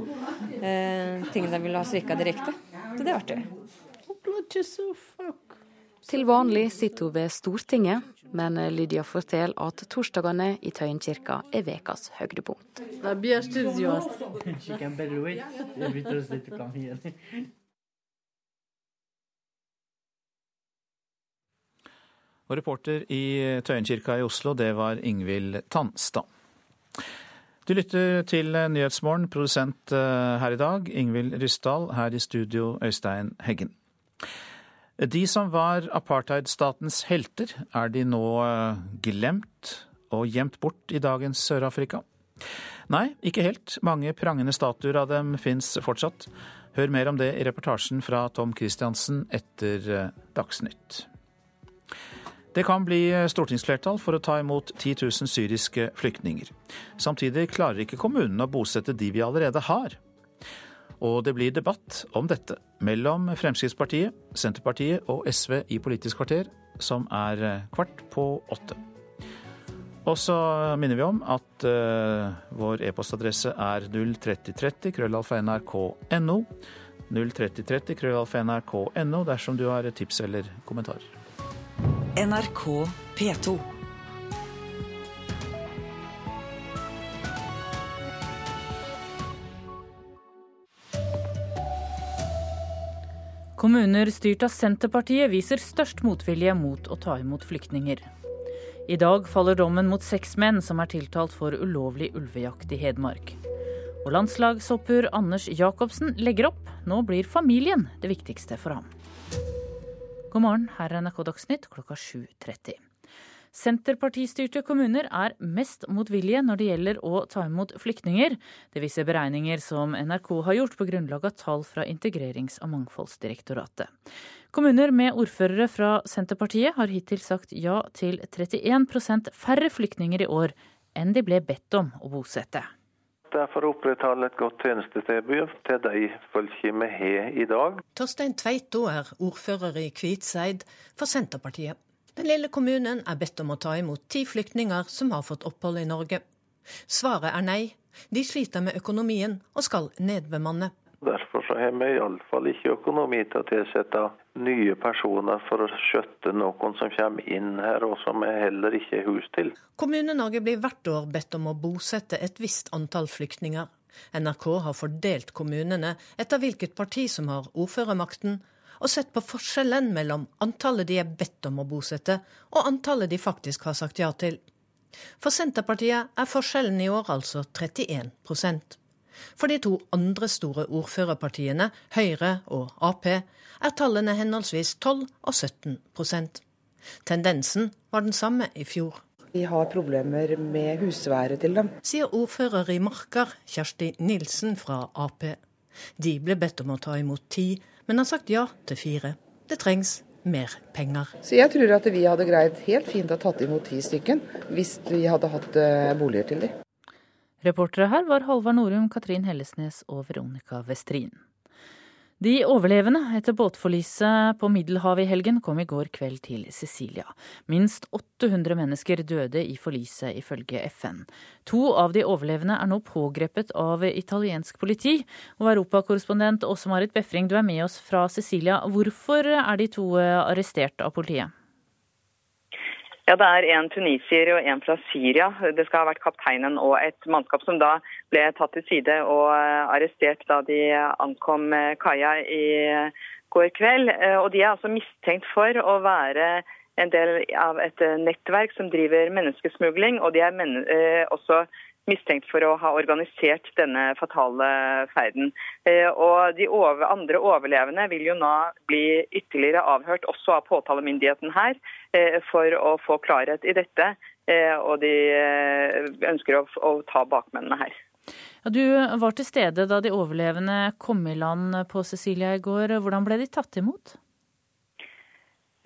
eh, ting de vil ha strikka direkte. Så det er artig. Til vanlig sitter hun ved Stortinget, men Lydia forteller at torsdagene i Tøyenkirka er ukas høydepunkt. Og reporter i Tøyenkirka i Oslo, det var Ingvild Tanstad. Du lytter til Nyhetsmorgen, produsent eh, her i dag, Ingvild Ryssdal. Her i studio, Øystein Heggen. De som var apartheidstatens helter, er de nå eh, glemt og gjemt bort i dagens Sør-Afrika? Nei, ikke helt. Mange prangende statuer av dem fins fortsatt. Hør mer om det i reportasjen fra Tom Christiansen etter eh, Dagsnytt. Det kan bli stortingsflertall for å ta imot 10 000 syriske flyktninger. Samtidig klarer ikke kommunene å bosette de vi allerede har. Og det blir debatt om dette mellom Fremskrittspartiet, Senterpartiet og SV i Politisk kvarter, som er kvart på åtte. Og så minner vi om at uh, vår e-postadresse er 03030 krøllalfa nrk.no. 03030 krøllalfa nrk.no dersom du har tips eller kommentarer. NRK P2. Kommuner styrt av Senterpartiet viser størst motvilje mot å ta imot flyktninger. I dag faller dommen mot seks menn som er tiltalt for ulovlig ulvejakt i Hedmark. Og landslagshopper Anders Jacobsen legger opp. Nå blir familien det viktigste for ham. God morgen, her er NRK Dagsnytt klokka 7.30. Senterpartistyrte kommuner er mest motvillige når det gjelder å ta imot flyktninger. Det viser beregninger som NRK har gjort på grunnlag av tall fra Integrerings- og mangfoldsdirektoratet. Kommuner med ordførere fra Senterpartiet har hittil sagt ja til 31% færre flyktninger i år enn de ble bedt om å bosette. Det er for å opprettholde et godt tjenestetilbud til de folkene vi har i dag. Torstein Tveito er ordfører i Kvitseid for Senterpartiet. Den lille kommunen er bedt om å ta imot ti flyktninger som har fått opphold i Norge. Svaret er nei. De sliter med økonomien og skal nedbemanne. Derfor så har vi iallfall ikke økonomi til å tilsette nye personer for å skjøtte noen som kommer inn her, og som vi heller ikke har hus til. Kommune-Norge blir hvert år bedt om å bosette et visst antall flyktninger. NRK har fordelt kommunene etter hvilket parti som har ordførermakten, og sett på forskjellen mellom antallet de er bedt om å bosette, og antallet de faktisk har sagt ja til. For Senterpartiet er forskjellen i år altså 31 For de to andre store ordførerpartiene, Høyre og Ap, er tallene henholdsvis 12 og 17% Tendensen var den samme i fjor. Vi har problemer med husværet til dem. Sier ordfører i Marker, Kjersti Nilsen fra Ap. De ble bedt om å ta imot ti, men har sagt ja til fire. Det trengs mer penger. Så jeg tror at vi hadde greid helt fint å tatt imot ti stykken, hvis vi hadde hatt eh, boliger til dem. Reportere her var Halvard Norum, Katrin Hellesnes og Veronica Westrin. De overlevende etter båtforliset på Middelhavet i helgen kom i går kveld til Sicilia. Minst 800 mennesker døde i forliset, ifølge FN. To av de overlevende er nå pågrepet av italiensk politi. Og Europakorrespondent Åse Marit Befring, du er med oss fra Sicilia. Hvorfor er de to arrestert av politiet? Ja, Det er en tunisier og en fra Syria. Det skal ha vært kapteinen og et mannskap som da ble tatt til side og eh, arrestert da de ankom eh, kaia i går kveld. Eh, og De er altså mistenkt for å være en del av et nettverk som driver menneskesmugling. Og de er også for å ha organisert denne fatale ferden. Eh, og De andre overlevende vil jo nå bli ytterligere avhørt, også av påtalemyndigheten her, eh, for å få klarhet i dette. Eh, og de ønsker å, å ta bakmennene her. Ja, du var til stede da de overlevende kom i land på Cecilia i går. Hvordan ble de tatt imot?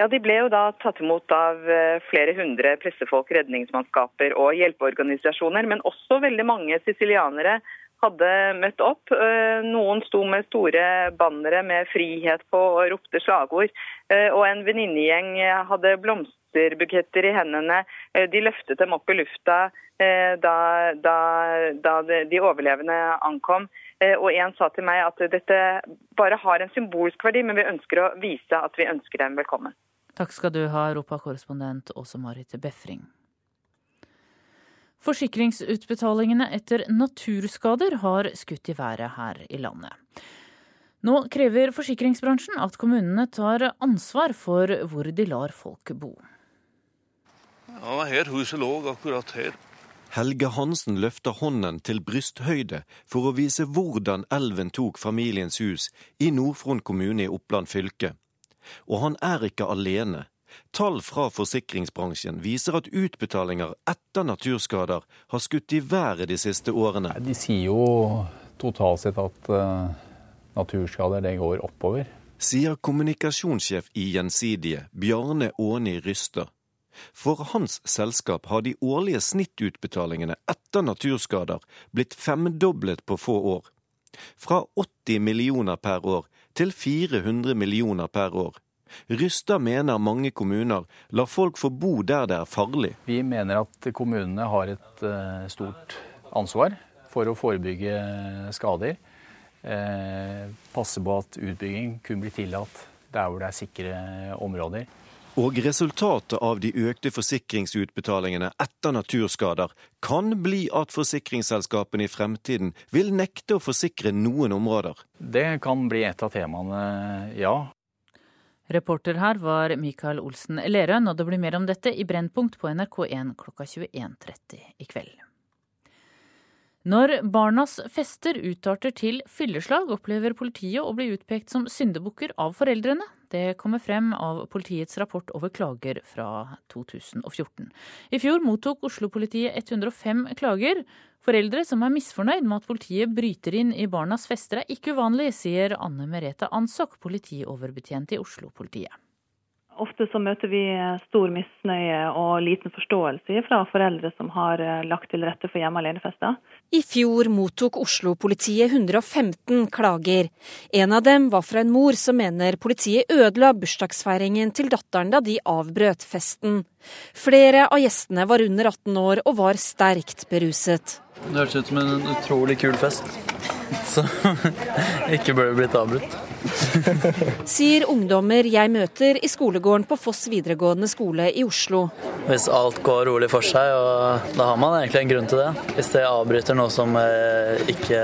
Ja, De ble jo da tatt imot av eh, flere hundre pressefolk, redningsmannskaper og hjelpeorganisasjoner. Men også veldig mange sicilianere hadde møtt opp. Eh, noen sto med store bannere med 'frihet' på og ropte slagord. Eh, og en venninnegjeng hadde blomsterbuketter i hendene. De løftet dem opp i lufta da, da, da de overlevende ankom. Og en sa til meg at dette bare har en symbolsk verdi, men vi ønsker å vise at vi ønsker dem velkommen. Takk skal du ha, europakorrespondent Åse Marit Befring. Forsikringsutbetalingene etter naturskader har skutt i været her i landet. Nå krever forsikringsbransjen at kommunene tar ansvar for hvor de lar folk bo. Ja, her huset lå, akkurat her. Helge Hansen løfter hånden til brysthøyde for å vise hvordan elven tok familiens hus i Nord-Fron kommune i Oppland fylke. Og han er ikke alene. Tall fra forsikringsbransjen viser at utbetalinger etter naturskader har skutt i været de siste årene. De sier jo totalt sett at uh, naturskader det går oppover. Sier kommunikasjonssjef i Gjensidige, Bjarne Åni Ryster. For hans selskap har de årlige snittutbetalingene etter naturskader blitt femdoblet på få år. Fra 80 millioner per år til 400 millioner per år. Rystad mener mange kommuner lar folk få bo der det er farlig. Vi mener at kommunene har et uh, stort ansvar for å forebygge skader. Uh, passe på at utbygging kun blir tillatt der hvor det er sikre områder. Og resultatet av de økte forsikringsutbetalingene etter naturskader kan bli at forsikringsselskapene i fremtiden vil nekte å forsikre noen områder. Det kan bli et av temaene, ja. Reporter her var Mikael Olsen Lerøen, og det blir mer om dette i Brennpunkt på NRK1 klokka 21.30 i kveld. Når barnas fester utarter til fylleslag, opplever politiet å bli utpekt som syndebukker av foreldrene. Det kommer frem av politiets rapport over klager fra 2014. I fjor mottok Oslo-politiet 105 klager. Foreldre som er misfornøyd med at politiet bryter inn i barnas fester er ikke uvanlig, sier Anne Merete Ansok, politioverbetjent i Oslo-politiet. Ofte så møter vi stor misnøye og liten forståelse fra foreldre som har eh, lagt til rette for hjemme alene-fester. I fjor mottok Oslo-politiet 115 klager. En av dem var fra en mor som mener politiet ødela bursdagsfeiringen til datteren da de avbrøt festen. Flere av gjestene var under 18 år og var sterkt beruset. Det hørtes ut som en utrolig kul fest, så ikke burde blitt avbrutt. Sier ungdommer jeg møter i skolegården på Foss videregående skole i Oslo. Hvis alt går rolig for seg, og da har man egentlig en grunn til det. Hvis det avbryter noe som eh, ikke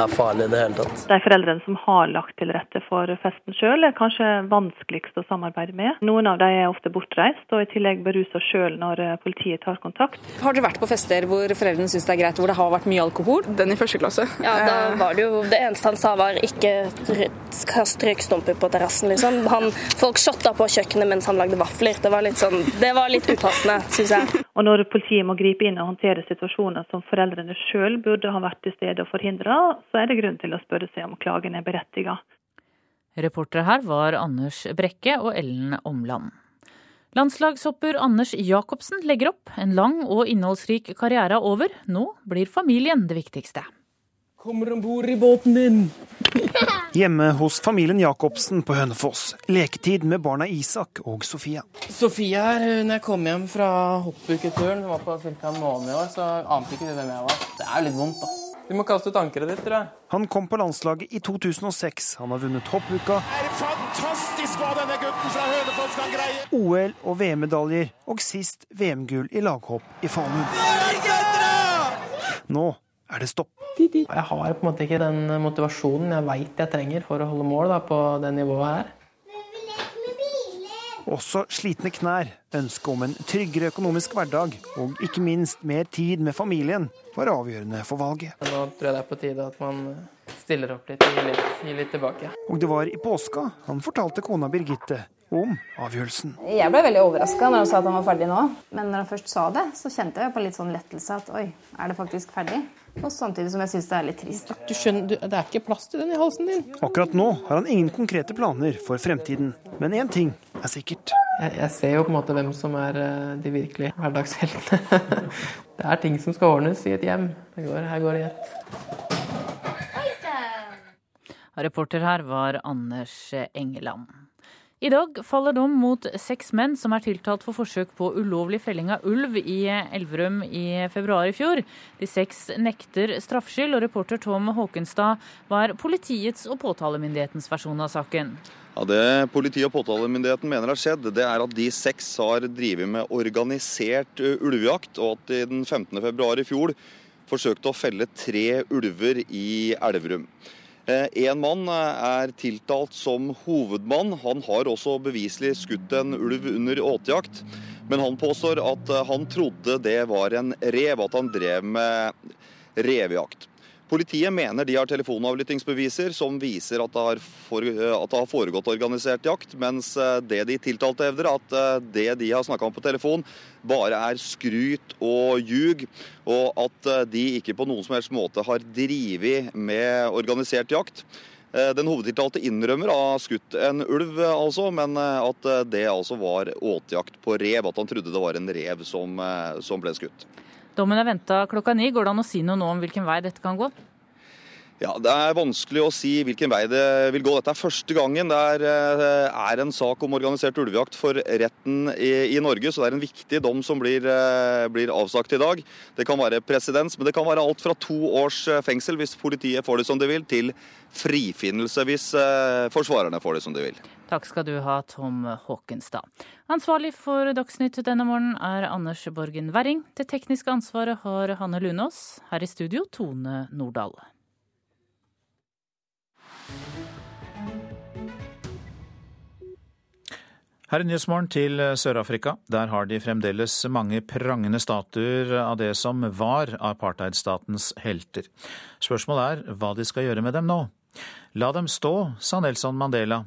er farlig i det hele tatt. De foreldrene som har lagt til rette for festen sjøl, er kanskje vanskeligst å samarbeide med. Noen av dem er ofte bortreist, og i tillegg berusa sjøl når eh, politiet tar kontakt. Har dere vært på fester hvor foreldrene syns det er greit, hvor det har vært mye alkohol? Den i første klasse. Ja, da var det jo Det eneste han sa var ikke kast røykstumper på terrassen, liksom. Han, folk shotta på kjøkkenet mens han lagde vafler. Det var litt sånn, det var litt upassende, syns jeg. Og når politiet må gripe inn og håndtere situasjoner som foreldrene sjøl burde ha vært til stede og forhindra, så er det grunn til å spørre seg om klagen er berettiga. Reportere her var Anders Brekke og Ellen Omland. Landslagshopper Anders Jacobsen legger opp. En lang og innholdsrik karriere er over. Nå blir familien det viktigste. Kommer om bord i båten din. Hjemme hos familien Jacobsen på Hønefoss. Leketid med barna Isak og Sofia. Sofia her, når jeg kom hjem fra hoppuketuren, som var på ca. en måned i år, så ante ikke du hvem jeg var. Det er jo litt vondt, da. Du må kaste ut ankeret ditt, tror jeg. Han kom på landslaget i 2006. Han har vunnet hoppuka. Er fantastisk hva denne gutten fra Hønefoss kan greie? OL- og VM-medaljer, og sist VM-gull i laghopp i Falun. Nå er det stopp. Jeg har på en måte ikke den motivasjonen jeg veit jeg trenger for å holde mål da, på det nivået her. Også slitne knær, ønsket om en tryggere økonomisk hverdag og ikke minst mer tid med familien var avgjørende for valget. Nå tror jeg det er på tide at man stiller opp litt og gir litt, gir litt tilbake. Og det var i påska han fortalte kona Birgitte om avgjørelsen. Jeg ble veldig overraska når han sa at han var ferdig nå. Men når han først sa det, så kjente jeg på litt sånn lettelse at oi, er det faktisk ferdig? Og samtidig som jeg syns det er litt trist. Du skjønner, du, Det er ikke plass til den i halsen din. Akkurat nå har han ingen konkrete planer for fremtiden. Men én ting er sikkert. Jeg, jeg, ser jo på en måte hvem som er eh, de virkelige hverdagsheltene. det er ting som skal ordnes i et hjem. Det går, her går det i ett. Reporter her var Anders Engeland. I dag faller dom mot seks menn som er tiltalt for forsøk på ulovlig felling av ulv i Elverum i februar i fjor. De seks nekter straffskyld, og reporter Tom Håkenstad, hva er politiets og påtalemyndighetens versjon av saken? Ja, Det politiet og påtalemyndigheten mener har skjedd, det er at de seks har drevet med organisert ulvejakt, og at de den 15. februar i fjor forsøkte å felle tre ulver i Elverum. En mann er tiltalt som hovedmann. Han har også beviselig skutt en ulv under åtejakt. Men han påstår at han trodde det var en rev, at han drev med revejakt. Politiet mener de har telefonavlyttingsbeviser som viser at det, for, at det, har foregått organisert jakt, mens det de tiltalte hevder, at det de har snakka om på telefon, bare er skryt og ljug, og at de ikke på noen som helst måte har drevet med organisert jakt. Den hovedtiltalte innrømmer å ha skutt en ulv, altså, men at det altså var åtejakt på rev. At han trodde det var en rev som, som ble skutt. Dommen er venta klokka ni. Går det an å si noe nå om hvilken vei dette kan gå? Ja, Det er vanskelig å si hvilken vei det vil gå. Dette er første gangen det er, er en sak om organisert ulvejakt for retten i, i, Norge, så det er en viktig dom som blir, blir, avsagt i dag. Det kan være presedens, men det kan være alt fra to års fengsel hvis politiet får det som de vil, til frifinnelse hvis forsvarerne får det som de vil. Takk skal du ha, Tom Håkenstad. Ansvarlig for Dagsnytt denne morgenen er Anders Borgen Werring. Det tekniske ansvaret har Hanne Lunås. Her i studio Tone Nordahl. Her er Nyhetsmorgen til Sør-Afrika. Der har de fremdeles mange prangende statuer av det som var apartheidstatens helter. Spørsmålet er hva de skal gjøre med dem nå. La dem stå, sa Nelson Mandela.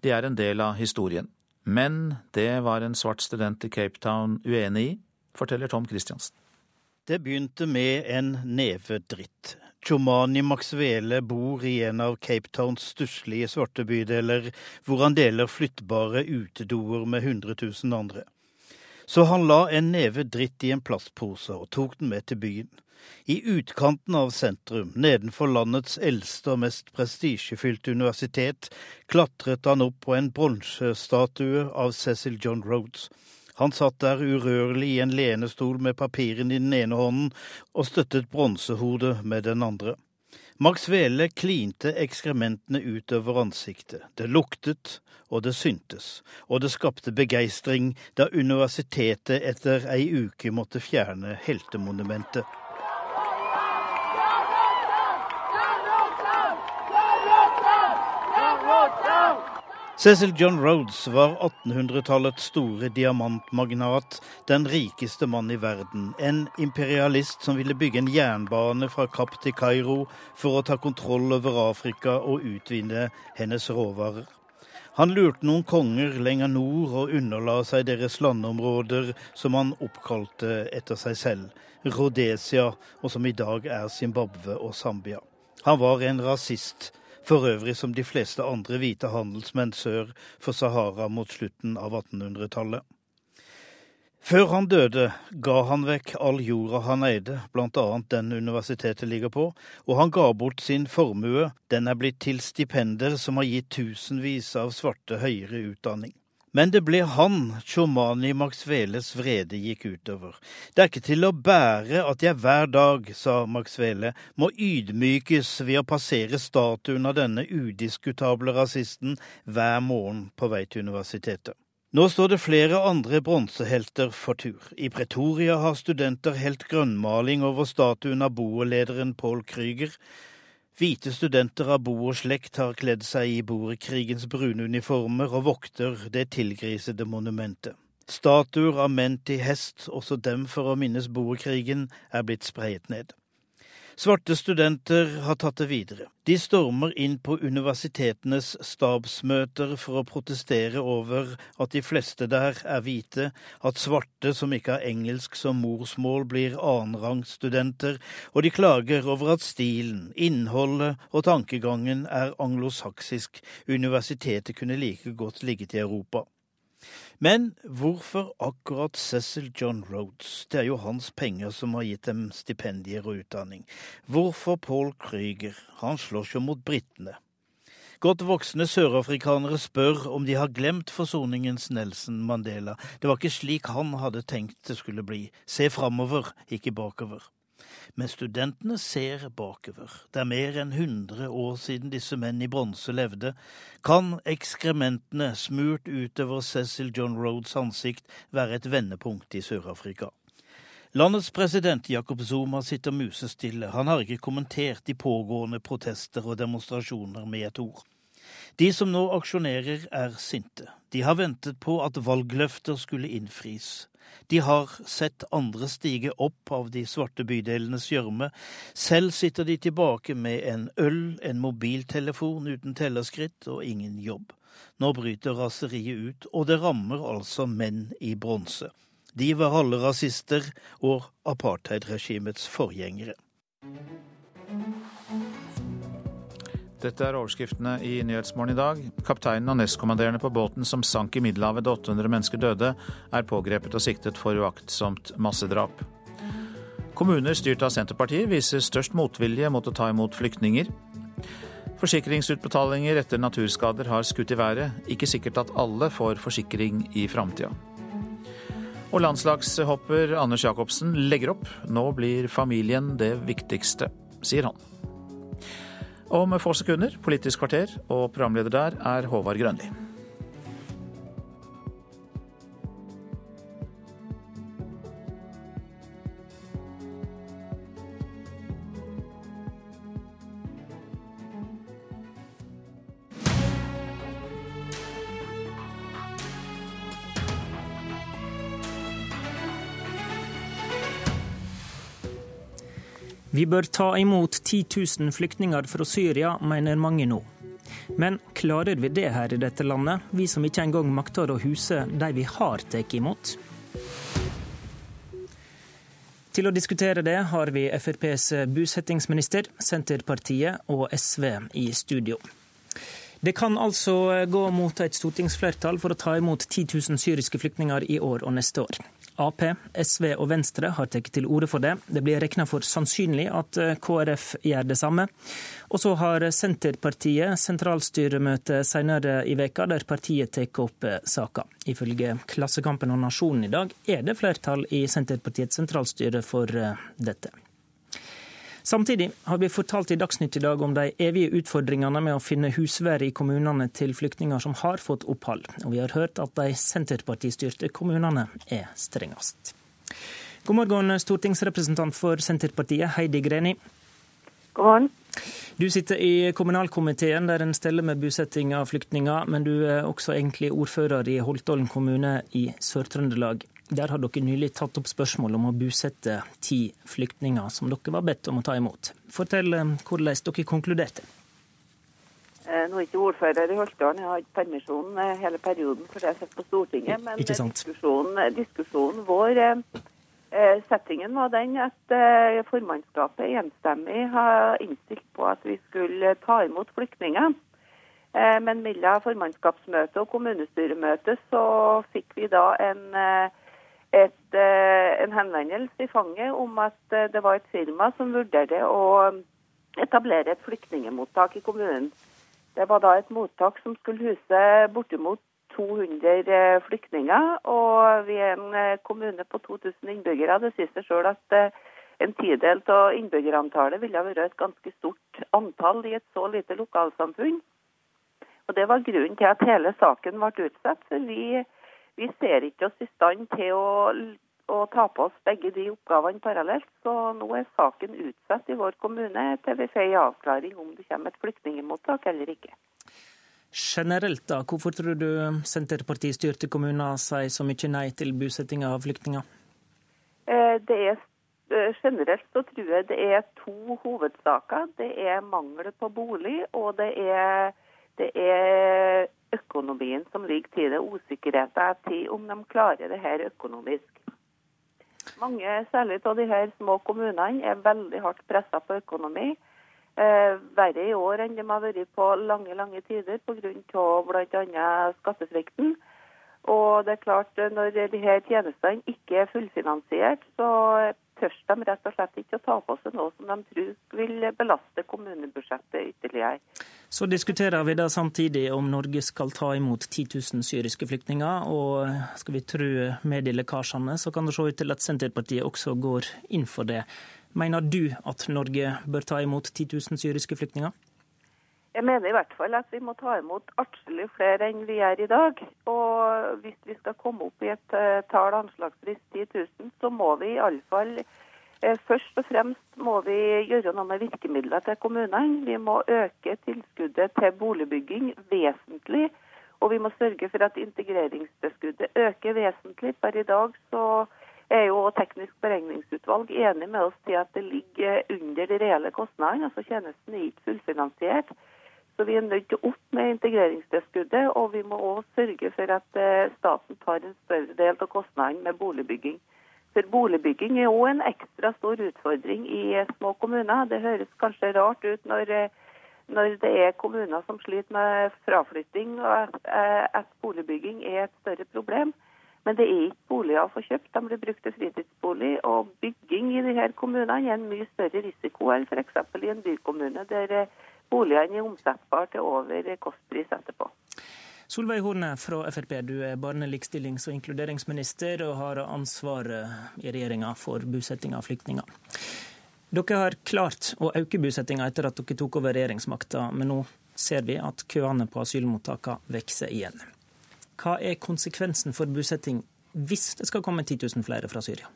De er en del av historien. Men det var en svart student i Cape Town uenig i, forteller Tom Christiansen. Det begynte med en neve dritt. Chomani Maxwele bor i en av Cape Towns stusslige svarte bydeler, hvor han deler flyttbare utedoer med 100 000 andre. Så han la en neve dritt i en plastpose og tok den med til byen. I utkanten av sentrum, nedenfor landets eldste og mest prestisjefylte universitet, klatret han opp på en bronsestatue av Cecil John Rhodes. Han satt der urørlig i en lenestol med papirene i den ene hånden og støttet bronsehodet med den andre. Max Vele klinte ekskrementene utover ansiktet. Det luktet, og det syntes, og det skapte begeistring da universitetet etter ei uke måtte fjerne heltemonumentet. Cecil John Rhodes var 1800-tallets store diamantmagnat, den rikeste mann i verden. En imperialist som ville bygge en jernbane fra Kapp til Kairo for å ta kontroll over Afrika og utvinne hennes råvarer. Han lurte noen konger lenger nord og underla seg deres landområder, som han oppkalte etter seg selv, Rhodesia, og som i dag er Zimbabwe og Zambia. Han var en rasist for øvrig som de fleste andre hvite handelsmenn sør for Sahara mot slutten av 1800-tallet. Før han døde, ga han vekk all jorda han eide, blant annet den universitetet ligger på, og han ga bort sin formue, den er blitt til stipender som har gitt tusenvis av svarte høyere utdanning. Men det ble han Chomani Maxveles vrede gikk utover. Det er ikke til å bære at jeg hver dag, sa Maxvele, må ydmykes ved å passere statuen av denne udiskutable rasisten hver morgen på vei til universitetet. Nå står det flere andre bronsehelter for tur. I Pretoria har studenter helt grønnmaling over statuen av boerlederen Paul Krüger. Hvite studenter av bo og slekt har kledd seg i boerkrigens brune uniformer og vokter det tilgrisede monumentet. Statuer av menn til hest, også dem for å minnes boerkrigen, er blitt sprayet ned. Svarte studenter har tatt det videre. De stormer inn på universitetenes stabsmøter for å protestere over at de fleste der er hvite, at svarte som ikke har engelsk som morsmål, blir annenrangsstudenter, og de klager over at stilen, innholdet og tankegangen er anglosaksisk. Universitetet kunne like godt ligget i Europa. Men hvorfor akkurat Cecil John Rhodes? Det er jo hans penger som har gitt dem stipendier og utdanning. Hvorfor Paul Krüger? Han slåss jo mot britene. Godt voksne sørafrikanere spør om de har glemt forsoningens Nelson Mandela. Det var ikke slik han hadde tenkt det skulle bli. Se framover, ikke bakover. Men studentene ser bakover. Det er mer enn 100 år siden disse menn i bronse levde. Kan ekskrementene smurt utover Cecil John Rhodes ansikt være et vendepunkt i Sør-Afrika? Landets president Jacob Zuma sitter musestille. Han har ikke kommentert de pågående protester og demonstrasjoner med et ord. De som nå aksjonerer, er sinte. De har ventet på at valgløfter skulle innfris. De har sett andre stige opp av de svarte bydelenes gjørme. Selv sitter de tilbake med en øl, en mobiltelefon uten tellerskritt og ingen jobb. Nå bryter raseriet ut, og det rammer altså menn i bronse. De var alle rasister og apartheidregimets forgjengere. Dette er overskriftene i Nyhetsmorgen i dag. Kapteinen og nestkommanderende på båten som sank i Middelhavet da 800 mennesker døde, er pågrepet og siktet for uaktsomt massedrap. Kommuner styrt av Senterpartiet viser størst motvilje mot å ta imot flyktninger. Forsikringsutbetalinger etter naturskader har skutt i været. Ikke sikkert at alle får forsikring i framtida. Og landslagshopper Anders Jacobsen legger opp. Nå blir familien det viktigste, sier han. Om få sekunder Politisk kvarter, og programleder der er Håvard Grønli. Vi bør ta imot 10 000 flyktninger fra Syria, mener mange nå. Men klarer vi det her i dette landet, vi som ikke engang makter å huse de vi har tatt imot? Til å diskutere det har vi FrPs bosettingsminister, Senterpartiet og SV i studio. Det kan altså gå mot et stortingsflertall for å ta imot 10 000 syriske flyktninger i år og neste år. Ap, SV og Venstre har tatt til orde for det. Det blir regna for sannsynlig at eh, KrF gjør det samme. Og så har Senterpartiet sentralstyremøte senere i veka der partiet tar opp eh, saka. Ifølge Klassekampen og Nasjonen i dag er det flertall i Senterpartiets sentralstyre for eh, dette. Samtidig har vi fortalt i Dagsnytt i dag om de evige utfordringene med å finne husvær i kommunene til flyktninger som har fått opphold. Og vi har hørt at de Senterpartistyrte kommunene er strengest. God morgen, stortingsrepresentant for Senterpartiet, Heidi Greni. God morgen. Du sitter i kommunalkomiteen der en steller med bosetting av flyktninger, men du er også egentlig ordfører i Holtålen kommune i Sør-Trøndelag. Der har dere nylig tatt opp spørsmål om å bosette ti flyktninger som dere var bedt om å ta imot. Fortell eh, hvordan dere konkluderte. Eh, nå er ikke ordfører i Holtålen, jeg har hatt permisjon eh, hele perioden for det jeg sitter på Stortinget. Men diskusjonen, diskusjonen, vår Settingen var den at formannskapet enstemmig har innstilt på at vi skulle ta imot flyktninger. Men mellom formannskapsmøtet og kommunestyremøtet så fikk vi da en et, eh, en henvendelse i fanget om at eh, det var et firma som vurderte å etablere et flyktningemottak i kommunen. Det var da et mottak som skulle huse bortimot 200 eh, flyktninger. Og vi er en kommune på 2000 innbyggere. Det sier seg sjøl at en tidel av innbyggerantallet ville vært et ganske stort antall i et så lite lokalsamfunn. Og Det var grunnen til at hele saken ble utsatt. for vi vi ser ikke oss i stand til å, å ta på oss begge de oppgavene parallelt. Så nå er saken utsatt i vår kommune til vi får en avklaring om det kommer et flyktningmottak eller ikke. Generelt, da, hvorfor tror du Senterparti-styrte kommuner sier så mye nei til bosetting av flyktninger? Eh, det er eh, Generelt så tror jeg det er to hovedsaker. Det er mangel på bolig, og det er, det er økonomien som ligger til det, usikkerheten til om de klarer det her økonomisk. Mange, særlig av de her små kommunene, er veldig hardt pressa på økonomi. Eh, verre i år enn de har vært på lange lange tider pga. bl.a. skattesvikten. Og det er klart, Når de her tjenestene ikke er fullfinansiert, så tør de rett og slett ikke å ta på seg noe som de tror vil belaste kommunebudsjettet ytterligere. Så diskuterer vi da samtidig om Norge skal ta imot 10 000 syriske flyktninger. Og skal vi tro medielekkasjene, så kan det se ut til at Senterpartiet også går inn for det. Mener du at Norge bør ta imot 10 000 syriske flyktninger? Jeg mener i hvert fall at vi må ta imot atskillig flere enn vi gjør i dag. Og hvis vi skal komme opp i et uh, tall anslagsvis 10 000, så må vi iallfall uh, først og fremst må vi gjøre noe med virkemidler til kommunene. Vi må øke tilskuddet til boligbygging vesentlig. Og vi må sørge for at integreringstilskuddet øker vesentlig. Per i dag så er jo Teknisk beregningsutvalg enig med oss til at det ligger under de reelle kostnadene. altså Tjenesten er ikke fullfinansiert. Så vi er nødt til å opp med integreringstilskuddet, og vi må òg sørge for at eh, staten tar en større del av kostnadene med boligbygging. For boligbygging er òg en ekstra stor utfordring i eh, små kommuner. Det høres kanskje rart ut når, eh, når det er kommuner som sliter med fraflytting, og at, at boligbygging er et større problem. Men det er ikke boliger å få kjøpt, de blir brukt til fritidsbolig. Og bygging i disse kommunene er en mye større risiko enn f.eks. i en bykommune der boligene er omsettbare til over kostpris etterpå. Solveig Horne fra Frp, du er barne-, likestillings- og inkluderingsminister og har ansvaret i regjeringa for bosetting av flyktninger. Dere har klart å øke bosettinga etter at dere tok over regjeringsmakta, men nå ser vi at køene på asylmottakene vokser igjen. Hva er konsekvensen for bosetting hvis det skal komme 10 000 flere fra Syria?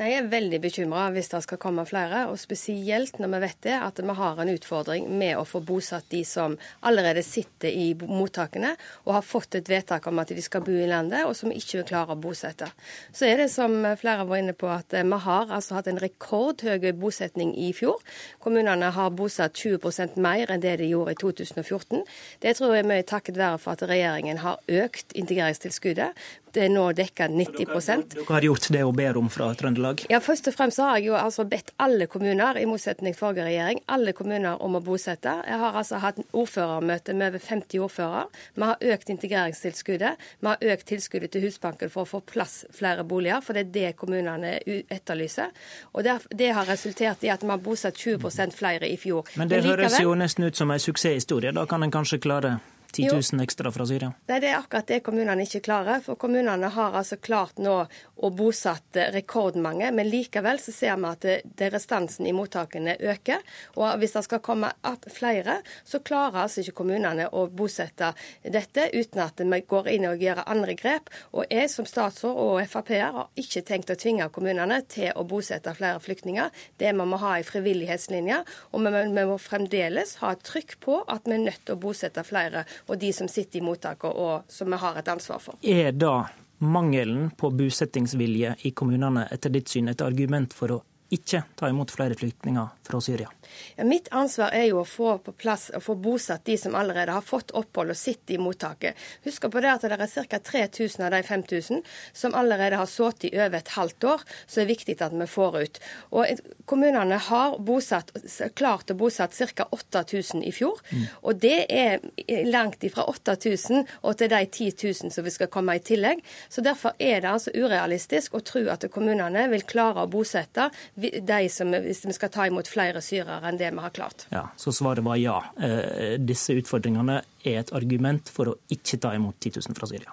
Jeg er veldig bekymra hvis det skal komme flere, og spesielt når vi vet det, at vi har en utfordring med å få bosatt de som allerede sitter i mottakene og har fått et vedtak om at de skal bo i landet, og som ikke klarer å bosette. Så er det som flere var inne på, at vi har altså hatt en rekordhøy bosetning i fjor. Kommunene har bosatt 20% mer enn det de gjorde i 2014. Det tror jeg er mye takket være for at regjeringen har økt integreringstilskuddet. Er nå dekka 90 Dere har gjort det hun ber om fra Trøndelag? Ja, Først og fremst har jeg jo altså bedt alle kommuner, i motsetning til forrige regjering, alle kommuner om å bosette. Jeg har altså hatt ordførermøte med over 50 ordførere. Vi har økt integreringstilskuddet. Vi har økt tilskuddet til Husbanken for å få plass flere boliger, for det er det kommunene etterlyser. Og det, det har resultert i at vi har bosatt 20% flere i fjor. Men det Men likevel, høres jo nesten ut som en suksesshistorie. Da kan en kanskje klare 10 000 ekstra fra Syria? Nei, Det er akkurat det kommunene ikke klarer. For kommunene har altså klart nå å bosette rekordmange. Men likevel så ser vi at det, restansen i mottakene øker. Og hvis det skal komme flere, så klarer altså ikke kommunene å bosette dette uten at vi går inn og gjør andre grep. Og jeg som statsråd og Frp-er har ikke tenkt å tvinge kommunene til å bosette flere flyktninger. Det må vi ha i frivillighetslinja. Og vi, vi må fremdeles ha et trykk på at vi er nødt til å bosette flere og de som sitter i mottak og som vi har et ansvar for. Er da mangelen på bosettingsvilje i kommunene etter ditt syn et argument for å ikke ta imot flere flyktninger fra Syria? Ja, mitt ansvar er jo å få på plass og få bosatt de som allerede har fått opphold og sitter i mottaket. Husk på det at det er ca. 3000 av de 5000 som allerede har sittet i over et halvt år, så det er viktig at vi får ut. Og Kommunene har bosatt, klart å bosatt ca. 8000 i fjor. Mm. Og det er langt ifra 8000 og til de 10 000 som vi skal komme i tillegg. Så Derfor er det altså urealistisk å tro at kommunene vil klare å bosette de som, hvis vi skal ta imot flere syrere enn det vi har klart. Ja, Så svaret var ja. Eh, disse utfordringene er et argument for å ikke ta imot 10 000 fra Syria?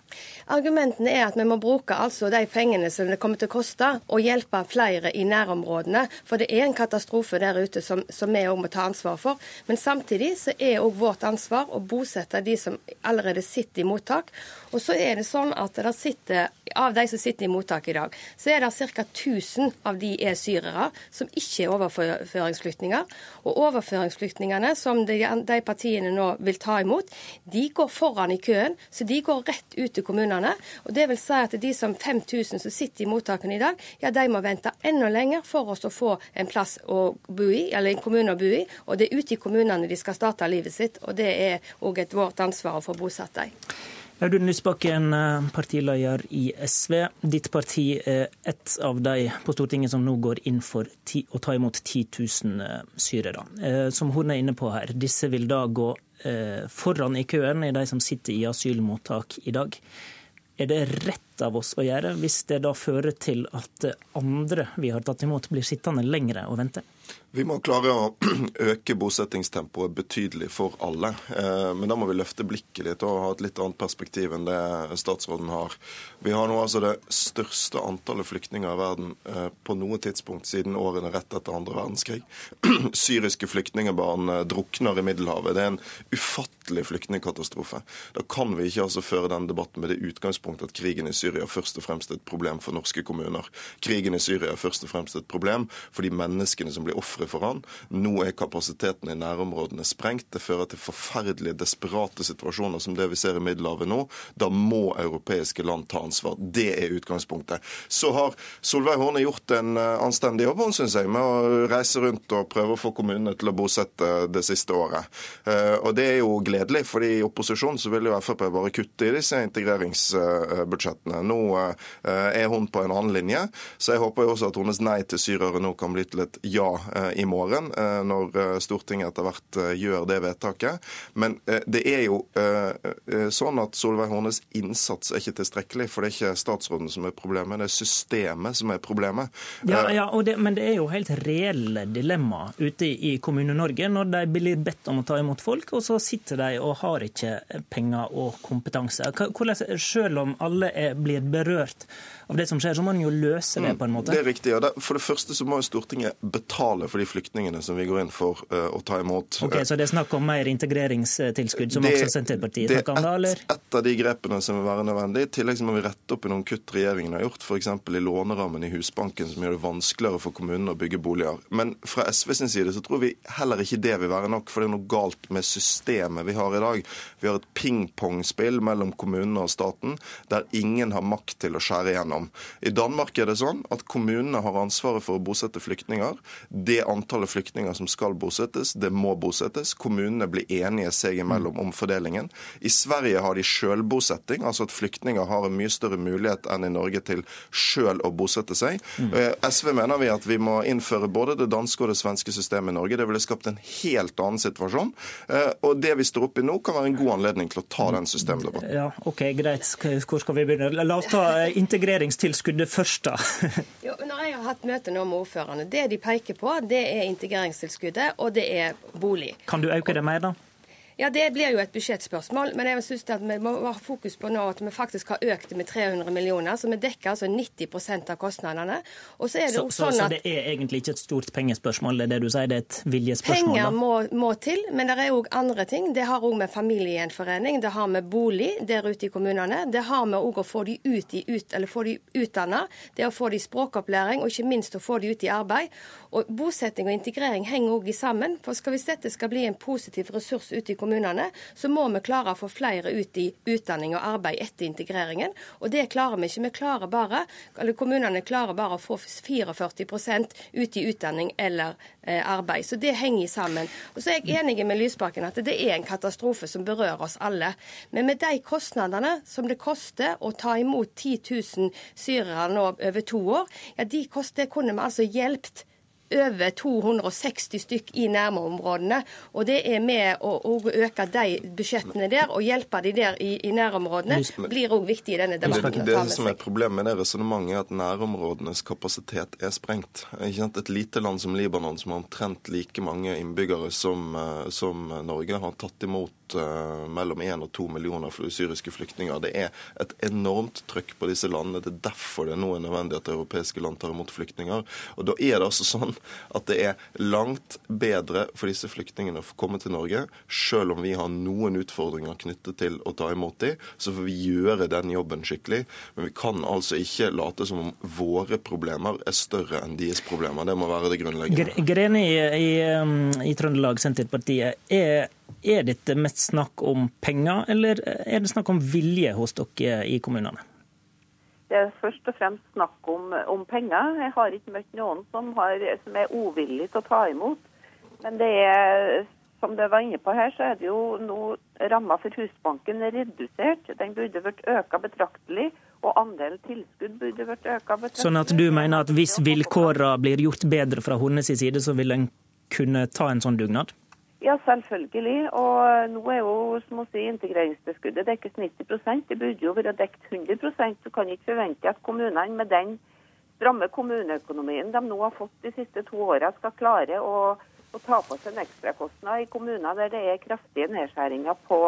Argumentene er at vi må bruke altså de pengene som det kommer til å koste, og hjelpe flere i nærområdene. For det er en katastrofe der ute som, som vi òg må ta ansvar for. Men samtidig så er òg vårt ansvar å bosette de som allerede sitter i mottak. Og så er det sånn at det sitter, av de som sitter i mottak i dag, så er det ca. 1000 av de er syrere som ikke er overføringsflyktninger. Og overføringsflyktningene som de, de partiene nå vil ta imot, de går foran i køen, så de går rett ut til kommunene. Og det vil si at de som 5000 som sitter i mottakene i dag, ja, de må vente enda lenger for oss å få en plass å bo i, eller en kommune å bo i. Og det er ute i kommunene de skal starte livet sitt, og det er òg et vårt ansvar å få bosatt dem. Audun Lysbakken, eh, partileder i SV. Ditt parti er et av de på Stortinget som nå går inn for å ta imot 10 000 eh, syrere. Eh, som Horne er inne på her, disse vil da gå foran i køen er de som sitter i asylmottak i dag. Er det rett av oss å gjøre, hvis det da fører til at andre vi har tatt imot, blir sittende lengre og vente? Vi må klare å øke bosettingstempoet betydelig for alle. Eh, men da må vi løfte blikket litt og ha et litt annet perspektiv enn det statsråden har. Vi har nå altså det største antallet flyktninger i verden eh, på noe tidspunkt siden årene rett etter andre verdenskrig. Syriske flyktningbarn eh, drukner i Middelhavet. Det er en ufattelig flyktningkatastrofe. Da kan vi ikke altså føre denne debatten med det utgangspunktet at krigen i Syria først og fremst et problem for norske kommuner. Krigen i Syria er først og fremst et problem for de menneskene som blir ofre for han. Nå er kapasiteten i nærområdene sprengt. Det fører til forferdelige, desperate situasjoner som det vi ser i Middelhavet nå. Da må europeiske land ta ansvar. Det er utgangspunktet. Så har Solveig Horne gjort en eh, anstendig jobb, syns jeg, med å reise rundt og prøve å få kommunene til å bosette det siste året. Eh, og det er jo gledelig, fordi i opposisjon så vil jo Frp bare kutte i disse integreringsbudsjettene. Nå eh, er hun på en annen linje, så jeg håper jo også at hennes nei til syrere nå kan bli til et ja i morgen, eh, når eh, Stortinget etter hvert eh, gjør det vedtaket. Men det er jo sånn at Solveig Hornes innsats er ikke tilstrekkelig. For det er ikke statsråden som er problemet, det er systemet som er problemet. Ja, ja det, Men det er jo helt reelle dilemma ute i Kommune-Norge når de blir bedt om å ta imot folk, og så sitter de og har ikke penger og kompetanse. Hvordan, selv om alle er blir berørt av det som skjer, så må en jo løse det Mm, på en måte. Det er riktig. og det, For det første så må jo Stortinget betale for de flyktningene som vi går inn for uh, å ta imot. Ok, Så det er snakk om mer integreringstilskudd, som Det- også Senterpartiet er snakker om da, eller? Det er Et av de grepene som vil være nødvendig. I tillegg så må vi rette opp i noen kutt regjeringen har gjort, f.eks. i lånerammen i Husbanken, som gjør det vanskeligere for kommunene å bygge boliger. Men fra SV sin side så tror vi heller ikke det vil være nok, for det er noe galt med systemet vi har i dag. Vi har et pingpongspill mellom kommunene og staten der ingen har makt til å skjære igjennom. I Danmark er det sånn at kommunene har ansvaret for å bosette flyktninger. Det antallet flyktninger som skal bosettes, det må bosettes. Kommunene blir enige seg imellom om fordelingen. I Sverige har de sjølbosetting, altså at flyktninger har en mye større mulighet enn i Norge til sjøl å bosette seg. Eh, SV mener vi at vi må innføre både det danske og det svenske systemet i Norge. Det ville skapt en helt annen situasjon. Eh, Og det vi står oppe i nå, kan være en god anledning til å ta den systemdebatten. Ja, ok, greit. Hvor skal vi begynne? La oss ta eh, integreringstilskuddet først, da. Jo, når jeg har hatt møte nå med ordførerne, det de peker på, det er integreringstilskuddet, og det er bolig. Kan du øke det mer, da? Ja, Det blir jo et budsjettspørsmål, men jeg synes at vi må ha fokus på nå at vi faktisk har økt det med 300 millioner, så vi dekker altså 90% av kostnadene. Og så er det Så, sånn så det er egentlig ikke et stort pengespørsmål, det er det du sier, det er et viljespørsmål? Penger må, må til, men det er òg andre ting. Det har òg med familiegjenforening, det har med bolig der ute i kommunene. Det har med òg å få de ut i ut, eller få de utdanna, det å få de språkopplæring, og ikke minst å få de ut i arbeid. Og Bosetting og integrering henger òg sammen. For skal hvis dette skal bli en positiv ressurs ute i kommunene, så må vi klare å få flere ut i utdanning og arbeid etter integreringen. Og det klarer vi ikke. Vi klarer bare, eller Kommunene klarer bare å få 44% ut i utdanning eller eh, arbeid. Så det henger sammen. Og så er jeg enig med Lysbakken at det er en katastrofe som berører oss alle. Men med de kostnadene som det koster å ta imot 10 000 syrere nå over to år, ja, de kost, det kunne vi altså hjulpet over 260 stykk i nærområdene. Og det er med å, å øke de budsjettene der og hjelpe de der i, i nærområdene, blir òg viktig i denne debatten. Det, det som er problemet med det resonnementet, er at nærområdenes kapasitet er sprengt. Et lite land som Libanon, som har omtrent like mange innbyggere som, eh, som Norge, har tatt imot eh, mellom 1 og 2 millioner syriske flyktninger. Det er et enormt trøkk på disse landene. Det er derfor det nå er nødvendig at europeiske land tar imot flyktninger. Og da er det altså sånn at det er langt bedre for disse flyktningene å få komme til Norge, selv om vi har noen utfordringer knyttet til å ta imot dem, så får vi gjøre den jobben skikkelig. Men vi kan altså ikke late som om våre problemer er større enn deres problemer. Det må være det grunnleggende. Gre- Greni i, i, i Trøndelag Senterpartiet, er, er dette mest snakk om penger, eller er det snakk om vilje hos dere i kommunene? Det er først og fremst snakk om, om penger. Jeg har ikke møtt noen som, har, som er uvillig til å ta imot. Men det er, som det var inne på her, så er det jo nå ramma for Husbanken er redusert. Den burde vært øka betraktelig, og andelen tilskudd burde vært øka betraktelig. Sånn at du mener at hvis vilkårene blir gjort bedre fra hennes side, så vil en kunne ta en sånn dugnad? Ja, selvfølgelig. Og nå er jo som å si, integreringstilskuddet dekkes 90% Det burde jo være dekt 100% Du kan ikke forvente at kommunene med den stramme kommuneøkonomien de nå har fått de siste to årene, skal klare å, å ta på seg en ekstrakostnad i kommuner der det er kraftige nedskjæringer på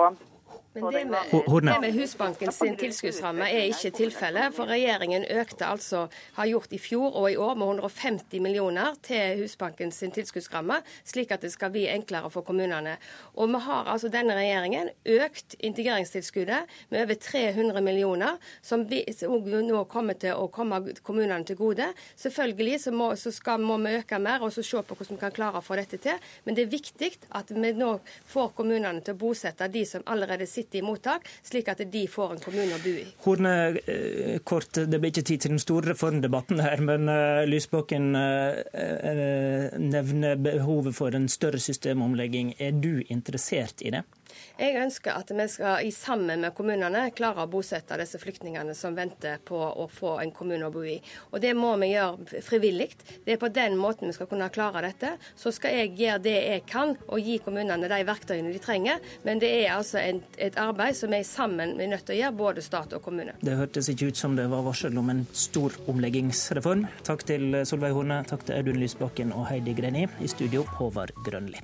Men det med, det med Husbanken sin tilskuddsramme er ikke tilfellet. For regjeringen økte altså, har gjort i fjor og i år med 150 millioner til Husbanken sin tilskuddsramme, slik at det skal bli enklere for kommunene. Og vi har altså denne regjeringen økt integreringstilskuddet med over 300 millioner, som vi, nå kommer til å komme kommunene til gode. Selvfølgelig så må, så skal, må vi øke mer og så se på hvordan vi kan klare å få dette til. Men det er viktig at vi nå får kommunene til å bosette de som allerede sitter i mottak, slik at de får en kommune å bo i. Horne, eh, kort, Det blir ikke tid til den store reformdebatten her, men eh, Lysbakken eh, nevner behovet for en større systemomlegging. Er du interessert i det? Jeg ønsker at vi skal i sammen med kommunene klare å bosette disse flyktningene som venter på å få en kommune å bo i. Og Det må vi gjøre frivillig. Det er på den måten vi skal kunne klare dette. Så skal jeg gjøre det jeg kan og gi kommunene de verktøyene de trenger. Men det er altså et, et arbeid som vi sammen er nødt til å gjøre, både stat og kommune. Det hørtes ikke ut som det var varsel om en stor omleggingsreform. Takk til Solveig Horne, takk til Audun Lysbakken og Heidi Greni. I studio, Håvard Grønli.